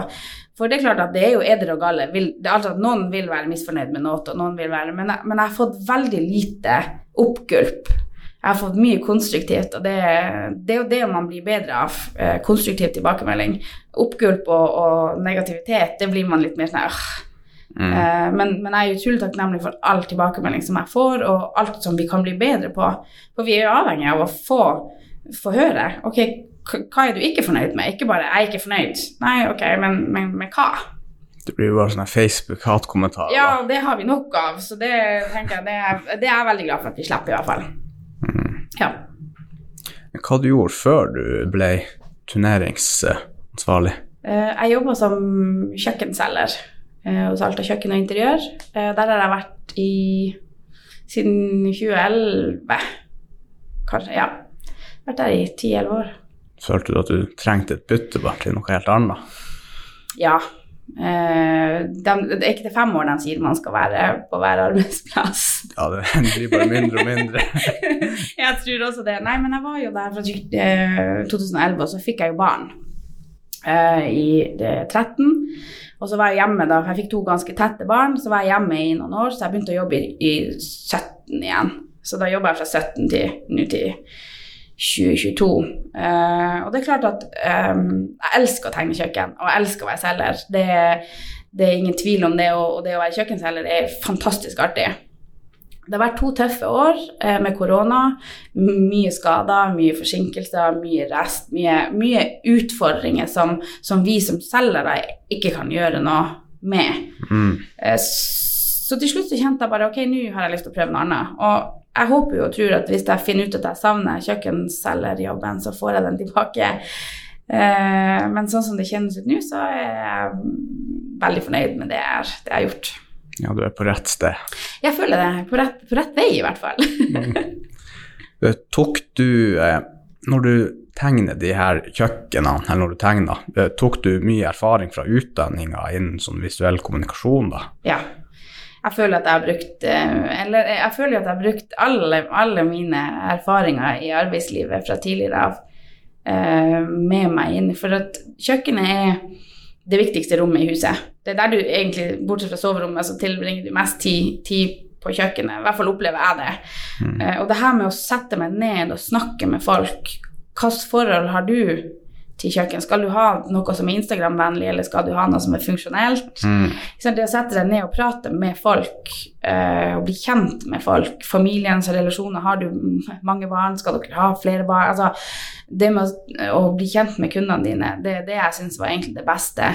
Speaker 2: For det er klart at det er jo eder og galle. Vil, altså noen vil være misfornøyd med noe, og noen vil være Men jeg, men jeg har fått veldig lite oppgulp. Jeg har fått mye konstruktivt, og det, det er jo det man blir bedre av. Eh, konstruktiv tilbakemelding. Oppgulp og, og negativitet, det blir man litt mer sånn øh.
Speaker 1: Mm.
Speaker 2: Eh, men, men jeg er utrolig takknemlig for all tilbakemelding som jeg får, og alt som vi kan bli bedre på. For vi er jo avhengig av å få, få høre. Ok, hva er du ikke fornøyd med? Ikke bare 'jeg er ikke fornøyd'. Nei, ok, men, men med hva?
Speaker 1: Det blir jo bare sånne Facebook-hatkommentarer.
Speaker 2: Ja, det har vi nok av, så det tenker jeg det er, det er jeg veldig glad for at vi slipper, i hvert fall. Ja.
Speaker 1: Men Hva du gjorde før du ble turneringsansvarlig?
Speaker 2: Eh, Jeg jobba som kjøkkenselger eh, hos Alta kjøkken og interiør. Eh, Der har jeg vært i siden 2011. Kanskje, ja. Vært der i 10-11 år.
Speaker 1: Følte du at du trengte et bytte bare til noe helt annet?
Speaker 2: Ja. Eh, de, det er ikke til fem år de sier man skal være på hver arbeidsplass.
Speaker 1: Ja, det blir bare mindre og mindre.
Speaker 2: jeg tror også det. Nei, men jeg var jo der fra eh, 2011, og så fikk jeg jo barn eh, i eh, 13. Og så var jeg hjemme da, for jeg fikk to ganske tette barn, så var jeg hjemme i noen år, så jeg begynte å jobbe i, i 17 igjen. Så da jobba jeg fra 17 til nå til 2022. Uh, og det er klart at um, jeg elsker å tegne kjøkken, og jeg elsker å være selger. Det, det er ingen tvil om det, og, og det å være kjøkkenselger er fantastisk artig. Det har vært to tøffe år eh, med korona. Mye skader, mye forsinkelser, mye rest, mye, mye utfordringer som, som vi som selgere ikke kan gjøre noe med.
Speaker 1: Mm.
Speaker 2: Eh, Så til slutt så kjente jeg bare ok, nå har jeg lyst til å prøve noe annet. Og jeg håper jo og tror at hvis jeg finner ut at jeg savner kjøkkenselgerjobben, så får jeg den tilbake. Eh, Men sånn som det kjennes ut nå, så er jeg veldig fornøyd med det jeg, det jeg har gjort.
Speaker 1: Ja, du er på rett sted.
Speaker 2: Jeg føler det. På rett, på rett vei, i hvert fall.
Speaker 1: mm. Tok du, eh, når du tegner de her kjøkkenene, eller når du tegner, eh, tok du mye erfaring fra utdanninga innen sånn visuell kommunikasjon, da?
Speaker 2: Ja. Jeg føler at jeg har brukt eh, Eller eh, jeg føler at jeg har brukt alle, alle mine erfaringer i arbeidslivet fra tidligere av eh, med meg inn. For at kjøkkenet er det viktigste rommet i huset. Det er der du egentlig, bortsett fra soverommet, så tilbringer du mest tid, tid på kjøkkenet. I hvert fall opplever jeg det. Eh, og det her med å sette meg ned og snakke med folk Hvilket forhold har du til kjøkken? Skal du ha noe som er Instagram-vennlig, eller skal du ha noe som er funksjonelt?
Speaker 1: Mm.
Speaker 2: Det å sette deg ned og prate med folk, eh, og bli kjent med folk, familiens relasjoner, har du mange barn, skal dere ha flere barn? Altså, det med å bli kjent med kundene dine, det er det jeg syns var egentlig det beste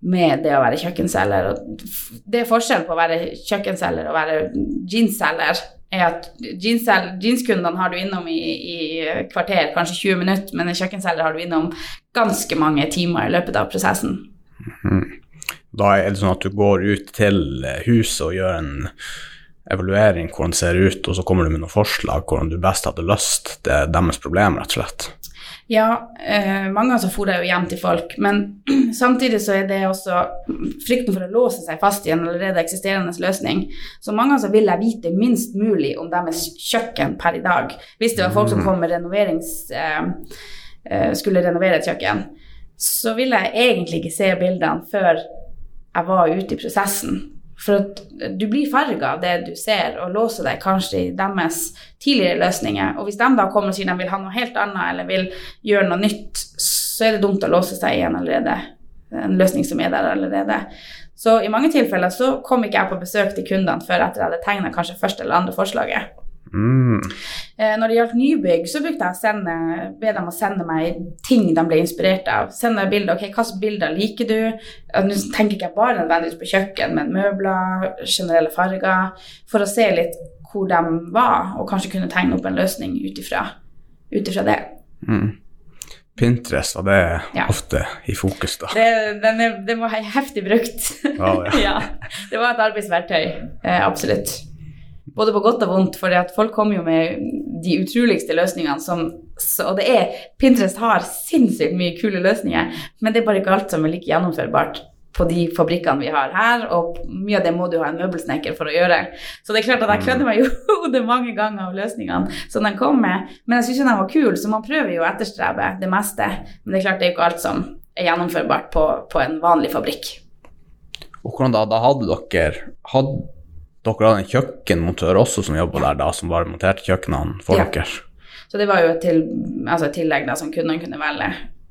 Speaker 2: med det å være kjøkkenselger. Det er forskjell på å være kjøkkenselger og være jeansselger. Er at Jeanskundene har du innom i, i kvarter, kanskje 20 minutter, men en kjøkkenselger har du innom ganske mange timer i løpet av prosessen.
Speaker 1: Da er det sånn at du går ut til huset og gjør en evaluering hvordan det ser ut, og så kommer du med noen forslag hvordan du best hadde løst det, deres problem, rett og slett.
Speaker 2: Ja, eh, mange ganger så for jeg jo hjem til folk, men samtidig så er det også frykten for å låse seg fast i en allerede eksisterende løsning. Så mange ganger så vil jeg vite minst mulig om deres kjøkken per i dag. Hvis det var folk som kom med renoverings... Eh, eh, skulle renovere et kjøkken, så vil jeg egentlig ikke se bildene før jeg var ute i prosessen. For at du blir farga av det du ser, og låser deg kanskje i deres tidligere løsninger. Og hvis de da kommer og sier de vil ha noe helt annet, eller vil gjøre noe nytt, så er det dumt å låse seg i en allerede, en løsning som er der allerede. Så i mange tilfeller så kom ikke jeg på besøk til kundene før etter jeg hadde tegna kanskje første eller andre forslaget.
Speaker 1: Mm.
Speaker 2: Eh, når det gjaldt nybygg, så brukte jeg å sende, be dem å sende meg ting de ble inspirert av. Sende bilder. ok, Hvilke bilder liker du? Nå tenker ikke jeg bare nødvendigvis på kjøkken, men møbler, generelle farger. For å se litt hvor de var, og kanskje kunne tegne opp en løsning ut ifra det.
Speaker 1: Mm. Pinterest, var det
Speaker 2: Ja.
Speaker 1: ofte i fokus, da?
Speaker 2: Det, den er, det var heftig brukt.
Speaker 1: Ja, ja.
Speaker 2: ja, det var et arbeidsverktøy. Eh, absolutt. Både på godt og vondt, for folk kommer jo med de utroligste løsningene som Og det er Pinterest har sinnssykt mye kule løsninger, men det er bare ikke alt som er like gjennomførbart på de fabrikkene vi har her, og mye av det må du ha en møbelsnekker for å gjøre. Så det er klart at jeg klødde meg i hodet mange ganger av løsningene som de kom med, men jeg syns de var kule, så man prøver jo å etterstrebe det meste. Men det er klart det er jo ikke alt som er gjennomførbart på, på en vanlig fabrikk.
Speaker 1: Og hvordan da, da hadde dere hadde dere hadde en kjøkkenmontør også som jobba der, da, som bare monterte kjøkkenene for
Speaker 2: Ja.
Speaker 1: dere?
Speaker 2: Så det var jo et, til, altså et tillegg da, som kundene kunne velge.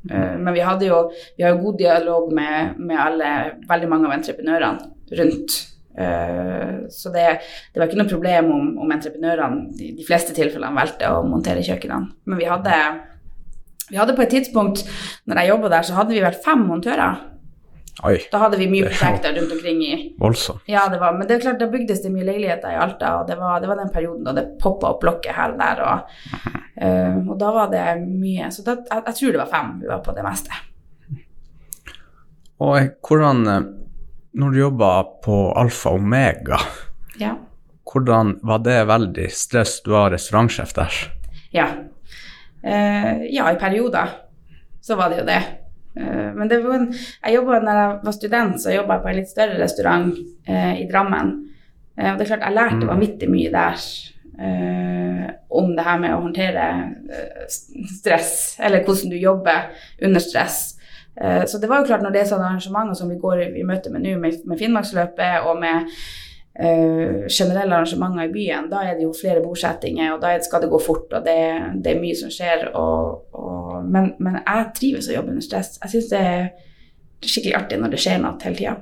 Speaker 2: Mm. men vi hadde jo vi har god dialog med, med alle, veldig mange av entreprenørene rundt. Eh, så det, det var ikke noe problem om, om entreprenørene i de fleste tilfellene valgte å montere kjøkkenene. Men vi hadde, vi hadde på et tidspunkt, når jeg jobba der, så hadde vi vært fem montører.
Speaker 1: Oi,
Speaker 2: Da hadde vi mye
Speaker 1: er
Speaker 2: prosjekter rundt omkring i
Speaker 1: voldsomt.
Speaker 2: ja, det var, men det er klart, da bygdes det mye leiligheter i Alta, og det var, det var den perioden da det poppa opp blokker her og der, og, uh, og da var det mye Så da, jeg, jeg tror det var fem vi var på det meste.
Speaker 1: Og hvordan eh, Når du jobba på Alfa Omega,
Speaker 2: Ja.
Speaker 1: hvordan var det veldig stress? Du var restaurantsjef der.
Speaker 2: Ja, Uh, ja i perioder så var det jo det. Eh, men det var en, jeg jobbet, når jeg var student, så jobba jeg på en litt større restaurant eh, i Drammen. Eh, og det er klart, jeg lærte
Speaker 1: Mm.
Speaker 2: vanvittig mye der eh, om det her med å håndtere eh, stress, eller hvordan du jobber under stress. Eh, så det var jo klart, når det er sånne arrangementer som vi går i, møte med nå, med, med Finnmarksløpet og med eh, generelle arrangementer i byen, da er det jo flere bosettinger, og da det, skal det gå fort, og det, det er mye som skjer. Og, og, men, men jeg trives å jobbe under stress. Jeg syns det er skikkelig artig når det skjer noe hele tida.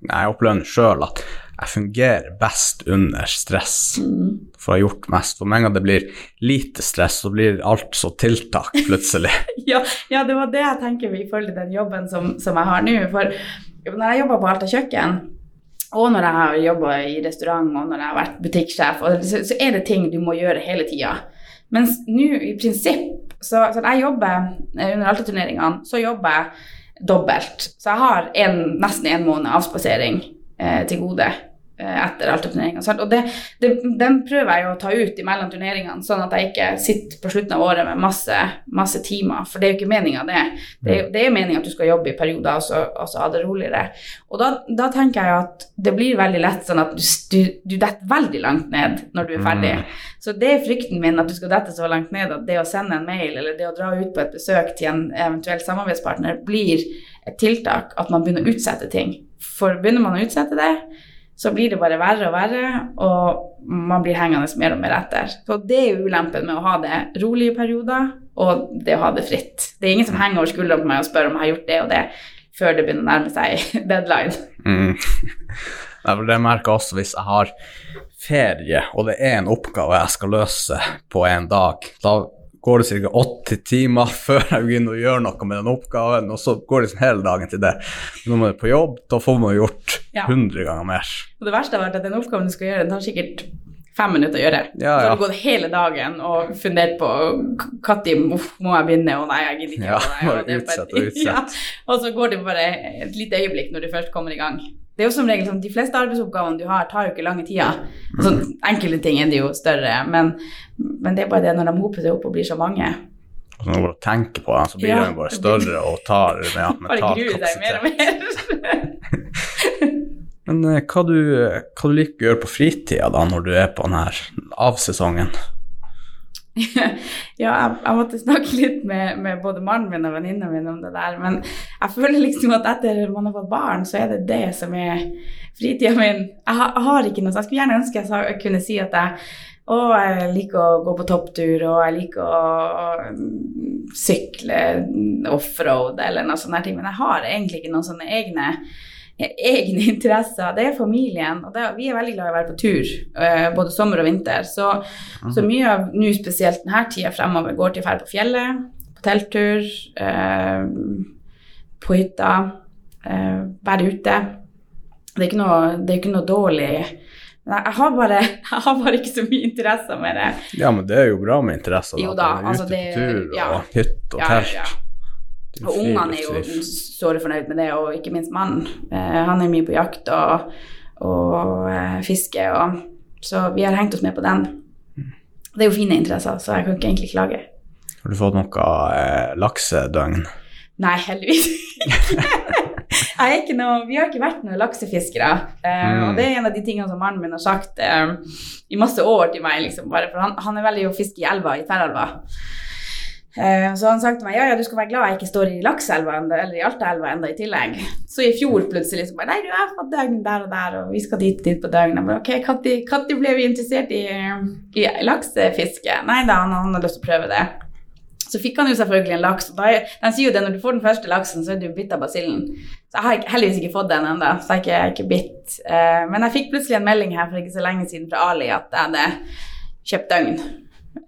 Speaker 1: Jeg opplever sjøl at jeg fungerer best under stress, for å ha gjort mest. For med en gang det blir lite stress, så blir alt så tiltak plutselig.
Speaker 2: Ja, ja, det var det jeg tenker i forhold til den jobben som, som jeg har nå. For når jeg jobber på Alta kjøkken, og når jeg har jobba i restaurant, og når jeg har vært butikksjef, så, så er det ting du må gjøre hele tida. Mens nå i prinsipp så, så jeg jobber eh, under Alta-turneringene, så jobber jeg dobbelt. Så jeg har en, nesten en måned avspasering eh, til gode etter Alta-turneringene. sant? Og det, det, den prøver jeg jo å ta ut imellom turneringene, sånn at jeg ikke sitter på slutten av året med masse, masse timer. For det er jo ikke meninga, det. Det det er meninga at du skal jobbe i perioder og så, og så ha det roligere. Og da, da tenker jeg at det blir veldig lett sånn at du, du, du detter veldig langt ned når du er ferdig. Så det er frykten min, at du skal dette så langt ned at det å sende en mail eller det å dra ut på et besøk til en eventuell samarbeidspartner blir et tiltak, at man begynner å utsette ting. For begynner man å utsette det, så blir det bare verre og verre, og man blir hengende mer og mer etter. Så det er ulempen med å ha det rolige perioder, og det å ha det fritt. Det er ingen som henger over skulderen på meg og spør om jeg har gjort det og det, før det begynner å nærme seg deadline.
Speaker 1: Mm. Det merker jeg også hvis jeg har ferie, og det er en oppgave jeg skal løse på en dag. Da går det ca. åtte timer før jeg begynner å gjøre noe med den oppgaven, og så går det liksom hele dagen til det. Når man er på jobb, da får man gjort
Speaker 2: Ja.
Speaker 1: 100 ganger mer.
Speaker 2: Og det verste har vært at den oppgaven du skal gjøre, den tar sikkert fem minutter å gjøre.
Speaker 1: Ja,
Speaker 2: Så har
Speaker 1: ja.
Speaker 2: du gått hele dagen og fundert på når må jeg begynne, og nei, jeg gidder ikke.
Speaker 1: Ja, bare- utsett og utsett.
Speaker 2: Ja, og så går det bare et lite øyeblikk når du først kommer i gang. Det er jo som regel sånn, De fleste arbeidsoppgavene du har, tar jo ikke lange tida. Altså, enkelte ting er det jo større, men, men det er bare det når de hoper seg opp og blir så mange.
Speaker 1: Og så når du tenker på det, så blir
Speaker 2: Ja.
Speaker 1: de bare større og tar med
Speaker 2: Bare gruer deg mer og mer.
Speaker 1: Men eh, hva du, hva du liker å gjøre på fritida da, når du er på den her avsesongen?
Speaker 2: Ja, jeg, jeg måtte snakke litt med, med både mannen min og venninna mi om det der. Men jeg føler liksom at etter man har fått barn, så er det det som er fritida min. Jeg, har- jeg har ikke noe, så jeg skulle gjerne ønske jeg sa, kunne si at jeg og jeg liker å gå på topptur, og jeg liker å sykle offroad eller noe ting. Men jeg har egentlig ikke noen sånne egne, egne interesser. Det er familien, og det, vi er veldig glad i å være på tur, eh, både sommer og vinter. Så, så mye av nå spesielt denne tida fremover går til å dra på fjellet, på telttur, eh, på hytta, eh, være ute. Det er ikke noe, det er ikke noe dårlig jeg, har bare, jeg har bare ikke så mye interesser med det.
Speaker 1: Ja, men det er jo bra med interesser.
Speaker 2: Jo da, altså
Speaker 1: ute
Speaker 2: det-
Speaker 1: på tur
Speaker 2: ja.
Speaker 1: og hytte og
Speaker 2: Ja,
Speaker 1: telt.
Speaker 2: ja. Og ungene er jo såre fornøyd med det, og ikke minst mannen. Eh, han er mye på jakt og, og eh, fiske, og, så vi har hengt oss med på den. Det er jo fine interesser, så jeg kan ikke egentlig klage.
Speaker 1: Har du fått noe eh, laksedøgn?
Speaker 2: Nei, heldigvis ikke noe, vi har ikke vært noen laksefiskere. Eh,
Speaker 1: Mm.
Speaker 2: Og det er en av de tingene som mannen min har sagt eh, i masse år til meg. Liksom, for han, han er veldig å fiske i elva, i Tverrelva. Eh, så han sa til meg ja, ja, du skal være glad jeg ikke står i Lakseelva eller i Altaelva enda i tillegg. Så i fjor plutselig så bare Nei, du har fått døgn der og der, og vi skal dit dit på døgn. Jeg ok, Når ble vi interessert i, i laksefiske? Nei da, han, har lyst til å prøve det. Så fikk han jo selvfølgelig en laks. og de sier jo det når du får den første laksen, så er du bitt av basillen. Så jeg har heldigvis ikke fått den ennå, så jeg er ikke, ikke bitt. Eh, men jeg fikk plutselig en melding her for ikke så lenge siden fra Ali at jeg hadde kjøpt døgn.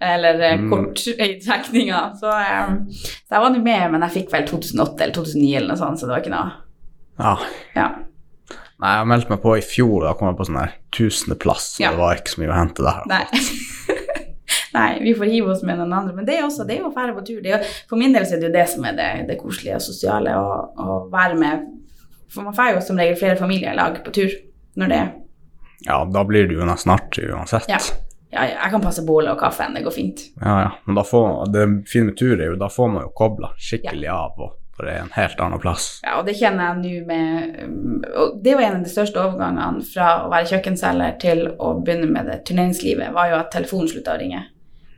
Speaker 2: Eller eh,
Speaker 1: Mm.
Speaker 2: kort i trekninga. Så, eh, så jeg var nå med, men jeg fikk vel 2008 eller 2009 eller noe sånt, så det var ikke noe
Speaker 1: Ja.
Speaker 2: Ja.
Speaker 1: Nei, jeg meldte meg på i fjor, da kom jeg på sånn her tusendeplass, så
Speaker 2: Ja.
Speaker 1: det var ikke så mye å hente der.
Speaker 2: Nei. Nei, vi får hive oss med noen andre. Men det er også det er jo å fære på tur. Det jo, for min del så er det jo det som er det, det koselige og sosiale, å være med. For man får jo som regel flere familier i lag på tur når det er
Speaker 1: Ja, da blir det jo nesten artig uansett.
Speaker 2: Ja. Ja, ja, jeg kan passe bolet og kaffen, det går fint.
Speaker 1: Ja, ja. Men da får, det fine med tur er jo, da får man jo kobla skikkelig av, og for det er en helt annen plass.
Speaker 2: Ja, og det kjenner jeg nå med um, Og det var en av de største overgangene fra å være kjøkkenselger til å begynne med det turneringslivet, var jo at telefonen slutta å ringe.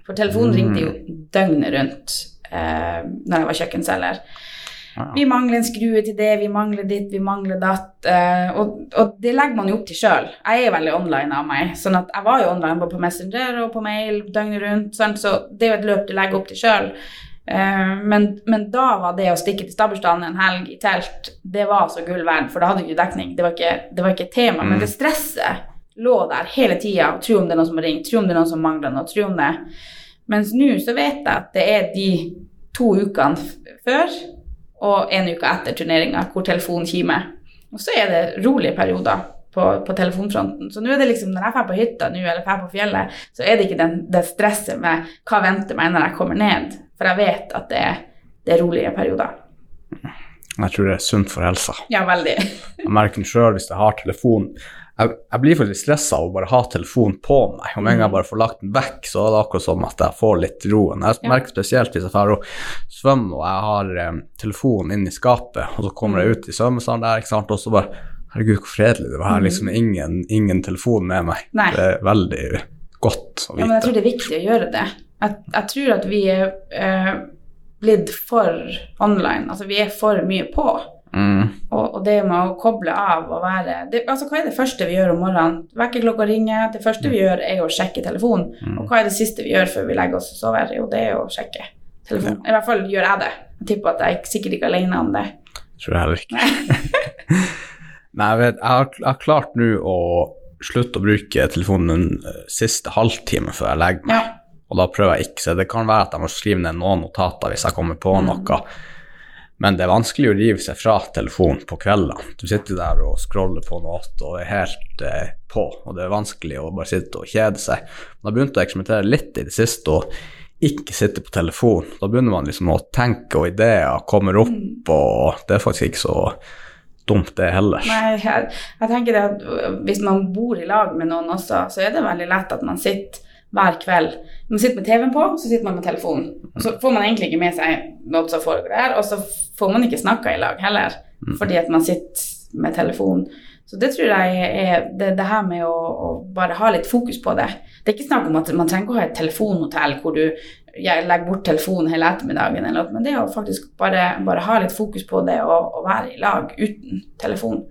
Speaker 2: For telefonen
Speaker 1: Mm.
Speaker 2: ringte jo døgnet rundt eh, når jeg var kjøkkenselger.
Speaker 1: Ja.
Speaker 2: Vi mangler en skrue til det, vi mangler ditt, vi mangler datt. eh, og, og det legger man jo opp til sjøl. Jeg er veldig online av meg. sånn at jeg var jo online både på Messenger og på mail døgnet rundt. sant? Så det er jo et løp du legger opp til sjøl. men, men da var det å stikke til Stabbursdalen en helg i telt, det var så gull verd, for da hadde du ikke dekning. Det var ikke, det var ikke et tema. Men
Speaker 1: Mm.
Speaker 2: det stresset lå der hele tida. Tro om det er noen som har ringt, tro om det er noen som mangler noe, tro om det. Mens nå så vet jeg at det er de to ukene før og en uke etter turneringa hvor telefonen kimer. Og så er det rolige perioder på, på telefonfronten. Så nå er det liksom, når jeg drar på hytta nå, eller drar på fjellet, så er det ikke den, det stresset med hva venter meg når jeg kommer ned. For jeg vet at det er, det er rolige perioder.
Speaker 1: Jeg tror det er sunt for helsa.
Speaker 2: Ja, veldig.
Speaker 1: Jeg merker det sjøl hvis jeg har telefon. Jeg, jeg blir faktisk stressa av å bare ha telefonen på meg. Om en gang jeg bare får lagt den vekk, så er det akkurat som at jeg får litt roen. Jeg merker spesielt hvis jeg drar og svømmer og jeg har eh, telefonen inn i skapet, og så kommer jeg ut i svømmesalen der, ikke sant, og så bare Herregud, hvor fredelig det var. her. liksom ingen, ingen telefon med meg.
Speaker 2: Nei.
Speaker 1: Det er veldig godt å vite.
Speaker 2: Ja, men jeg tror det er viktig å gjøre det. Jeg, jeg tror at vi er eh, blitt for online. Altså vi er for mye på.
Speaker 1: Mm.
Speaker 2: Og, og det med å koble av og være det, Altså hva er det første vi gjør om morgenen? Vekkerklokka ringer. Det første vi gjør, er å sjekke telefonen.
Speaker 1: Mm.
Speaker 2: Og hva er det siste vi gjør før vi legger oss og sover? Jo, det er å sjekke telefonen. I hvert fall gjør jeg det. Jeg tipper at jeg er sikkert ikke alene om det.
Speaker 1: Tror jeg heller ikke. Nei, jeg vet, jeg har, jeg har klart nå å slutte å bruke telefonen den eh, siste halvtime før jeg legger meg.
Speaker 2: Ja.
Speaker 1: Og da prøver jeg ikke, så det kan være at jeg må skrive ned noen notater hvis jeg kommer på
Speaker 2: Mm.
Speaker 1: noe. Men det er vanskelig å rive seg fra telefonen på kveldene. Du sitter der og scroller på noe og er helt eh, på, og det er vanskelig å bare sitte og kjede seg. Men jeg begynte å eksperimentere litt i det siste og ikke sitte på telefon. Da begynner man liksom å tenke, og ideer kommer opp, og det er faktisk ikke så dumt det heller.
Speaker 2: Nei, jeg, jeg tenker det at øh, hvis man bor i lag med noen også, så er det veldig lett at man sitter hver kveld. Man sitter med TV-en på, så sitter man med telefonen. Og så får man egentlig ikke med seg noe som foregår der, og så får man ikke snakka i lag heller, fordi at man sitter med telefonen. Så det tror jeg er det, det her med å, å, bare ha litt fokus på det. Det er ikke snakk om at man trenger ikke å ha et telefonhotell hvor du legger bort telefonen hele ettermiddagen, eller men det å faktisk bare, bare ha litt fokus på det og, og være i lag uten telefon.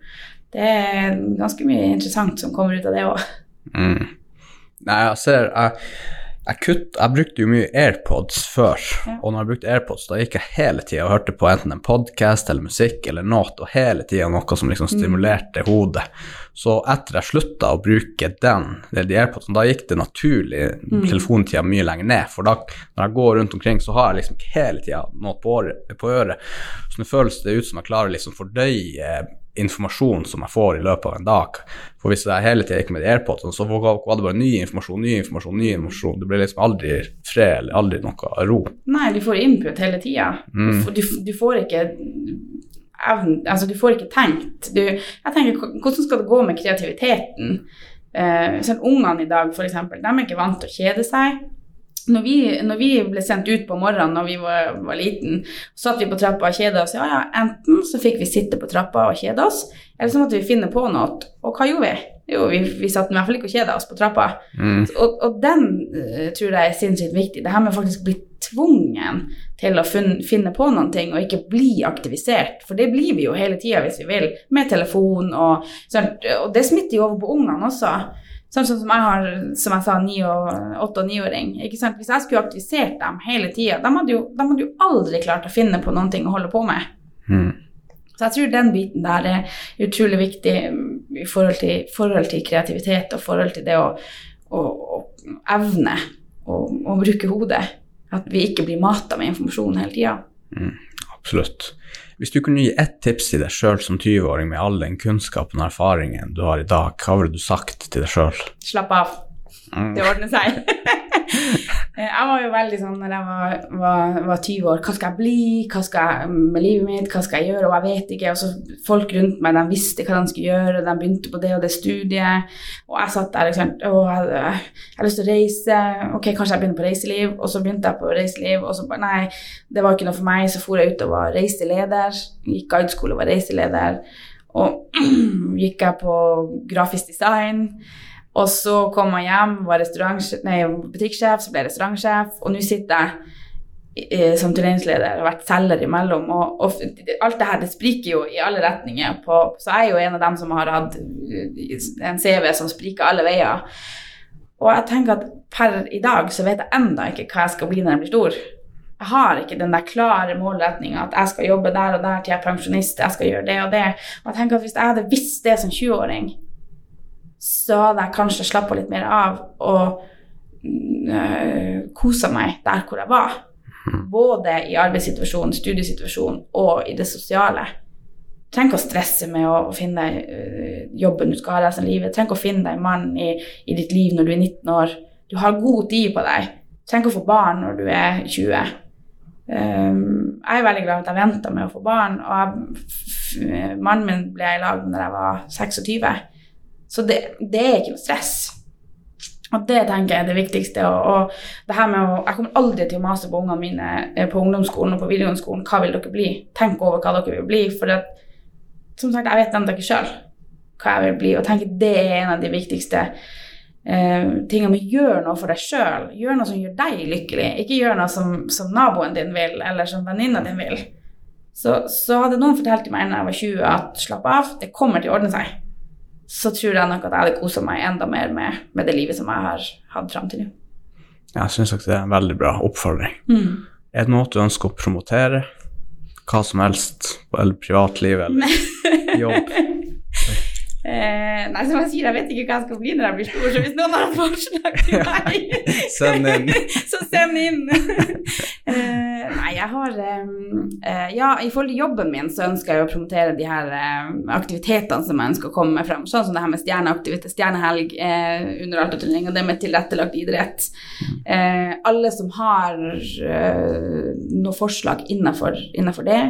Speaker 2: Det er ganske mye interessant som kommer ut av det òg.
Speaker 1: Mm. Nei, jeg ser jeg, kutt, jeg brukte jo mye AirPods før,
Speaker 2: Ja.
Speaker 1: og når jeg brukte AirPods, da gikk jeg hele tida og hørte på enten en podkast eller musikk eller noe, og hele tida noe som liksom stimulerte hodet. Så etter jeg slutta å bruke den, de AirPodsene, da gikk det naturlig telefontida mye lenger ned, for da når jeg går rundt omkring, så har jeg liksom ikke hele tida noe på, på øret, så nå føles det ut som jeg klarer liksom fordøye informasjon som jeg får i løpet av en dag. For hvis jeg hele tida gikk med AirPods, så var det bare ny informasjon, ny informasjon, ny informasjon. Det ble liksom aldri fred eller aldri noe ro.
Speaker 2: Nei, du får input hele tida.
Speaker 1: Mm.
Speaker 2: Du, får- du, du får ikke altså du får ikke tenkt. Du, jeg tenker, hvordan skal det gå med kreativiteten? Eh, sånn Ungene i dag, f.eks., de er ikke vant til å kjede seg. Når vi, når vi ble sendt ut på morgenen når vi var, var liten, så satt vi på trappa og kjeda oss. Ja, ja, enten så fikk vi sitte på trappa og kjede oss, eller så måtte vi finne på noe. Og hva gjorde vi? Jo, vi, vi satt i hvert fall ikke og kjeda oss på trappa.
Speaker 1: Mm.
Speaker 2: Og, og den eh, tror jeg er sinnssykt viktig. Det her med å faktisk bli tvungen til å funne, finne på noen ting, og ikke bli aktivisert. For det blir vi jo hele tida hvis vi vil, med telefon og sånt. Og det smitter jo over på ungene også. Sånn som jeg har, som jeg sa, åtte- og niåring. Hvis jeg skulle aktivisert dem hele tida, de, hadde jo- de hadde jo aldri klart å finne på noen ting å holde på med.
Speaker 1: Mm.
Speaker 2: Så jeg tror den biten der er utrolig viktig mm, i forhold til, forhold til kreativitet og forhold til det å, å, å evne å, bruke hodet. At vi ikke blir mata med informasjon hele tida.
Speaker 1: Absolutt. Hvis du kunne gi ett tips til deg sjøl som 20-åring med all den kunnskapen og erfaringen du har i dag, hva ville du sagt til deg sjøl?
Speaker 2: Slapp av. Det ordner seg. Eh, jeg var jo veldig sånn når jeg var, var, var 20 år Hva skal jeg bli? Hva skal jeg med livet mitt? Hva skal jeg gjøre? Og jeg vet ikke. Og så folk rundt meg de visste hva de skulle gjøre. De begynte på det og det studiet. Og jeg satt der liksom Å, jeg, jeg har lyst til å reise. Ok, kanskje jeg begynner på reiseliv. Og så begynte jeg på reiseliv, og så bare Nei, det var ikke noe for meg. Så for jeg ut og var reiseleder. Gikk guideskole og var reiseleder. Og gikk jeg på grafisk design. Og så kom jeg hjem, var nei, butikksjef, så ble jeg restaurantsjef, og nå sitter jeg eh, som turneringsleder og har vært selger imellom. Og, og alt det her det spriker jo i alle retninger. På, så jeg er jo en av dem som har hatt eh, en CV som spriker alle veier. Og jeg tenker at per i dag så vet jeg enda ikke hva jeg skal bli når jeg blir stor. Jeg har ikke den der klare målretninga at jeg skal jobbe der og der til jeg er pensjonist. jeg skal gjøre det og det. Og jeg tenker at Hvis jeg hadde visst det som 20-åring, så hadde jeg kanskje slappa litt mer av og øh, kosa meg der hvor jeg var. Både i arbeidssituasjonen, studiesituasjonen og i det sosiale. Tenk trenger ikke å stresse med å, å finne øh, jobben du skal ha resten av livet. Tenk trenger ikke å finne deg en mann i, i ditt liv når du er 19 år. Du har god tid på deg. Tenk trenger ikke å få barn når du er 20. Um, jeg er veldig glad for at jeg venta med å få barn. Og jeg, mannen min ble jeg i lag med da jeg var 26. Så det, det er ikke noe stress. Og det tenker jeg er det viktigste. Og, og det her med å, jeg kommer aldri til å mase på ungene mine eh, på ungdomsskolen og på videregående skolen. Hva vil dere bli? Tenk over hva dere vil bli. For at, som sagt, jeg vet ennå ikke sjøl hva jeg vil bli. Og tenker det er en av de viktigste eh, tingene med gjør noe for deg sjøl. Gjør noe som gjør deg lykkelig. Ikke gjør noe som, som naboen din vil, eller som venninna din vil. Så, så hadde noen fortalt meg da jeg var 20 at slapp av, det kommer til å ordne seg. Så tror jeg nok at jeg hadde kosa meg enda mer med, med det livet som jeg har hatt fram til nå.
Speaker 1: Jeg syns det er en veldig bra oppfordring. Er det noe du ønsker å promotere? Hva som helst, eller privatliv eller jobb?
Speaker 2: Eh, nei, som jeg sier, jeg vet ikke hva jeg skal bli når jeg blir stor, så hvis noen har et forslag til meg,
Speaker 1: Send inn.
Speaker 2: så send inn. eh, nei, jeg har eh, Ja, i forhold til jobben min så ønsker jeg å promotere de her eh, aktivitetene som jeg ønsker å komme frem, sånn som det her med stjerneaktivitet, stjernehelg eh, under Alta-turnering, og det med tilrettelagt idrett. Eh, alle som har eh, noe forslag innenfor, innenfor det,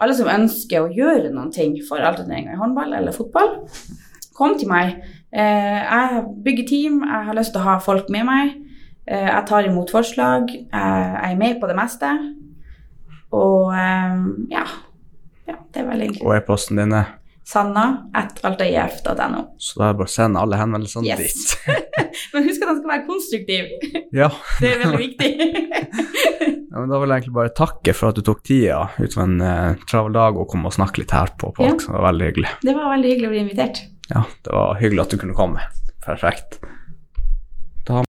Speaker 2: alle som ønsker å gjøre noen ting for Alta-turneringa i håndball eller fotball, kom til meg. Eh, jeg bygger team, jeg har lyst til å ha folk med meg. Eh, jeg tar imot forslag. Jeg er med på det meste. Og eh, ja. ja. Det er vel egentlig
Speaker 1: Og e-posten din er
Speaker 2: sanna.altaif.no.
Speaker 1: Så da er det bare å sende alle henvendelsene
Speaker 2: Yes.
Speaker 1: dit.
Speaker 2: Men husk at han skal være konstruktiv.
Speaker 1: Ja.
Speaker 2: Det er veldig viktig.
Speaker 1: ja, men Da vil jeg egentlig bare takke for at du tok tida ut av en uh, travel dag og kom og snakke litt her på folk.
Speaker 2: Ja.
Speaker 1: Det var veldig hyggelig.
Speaker 2: Det var veldig hyggelig å bli invitert.
Speaker 1: Ja, det var hyggelig at du kunne komme. Perfekt.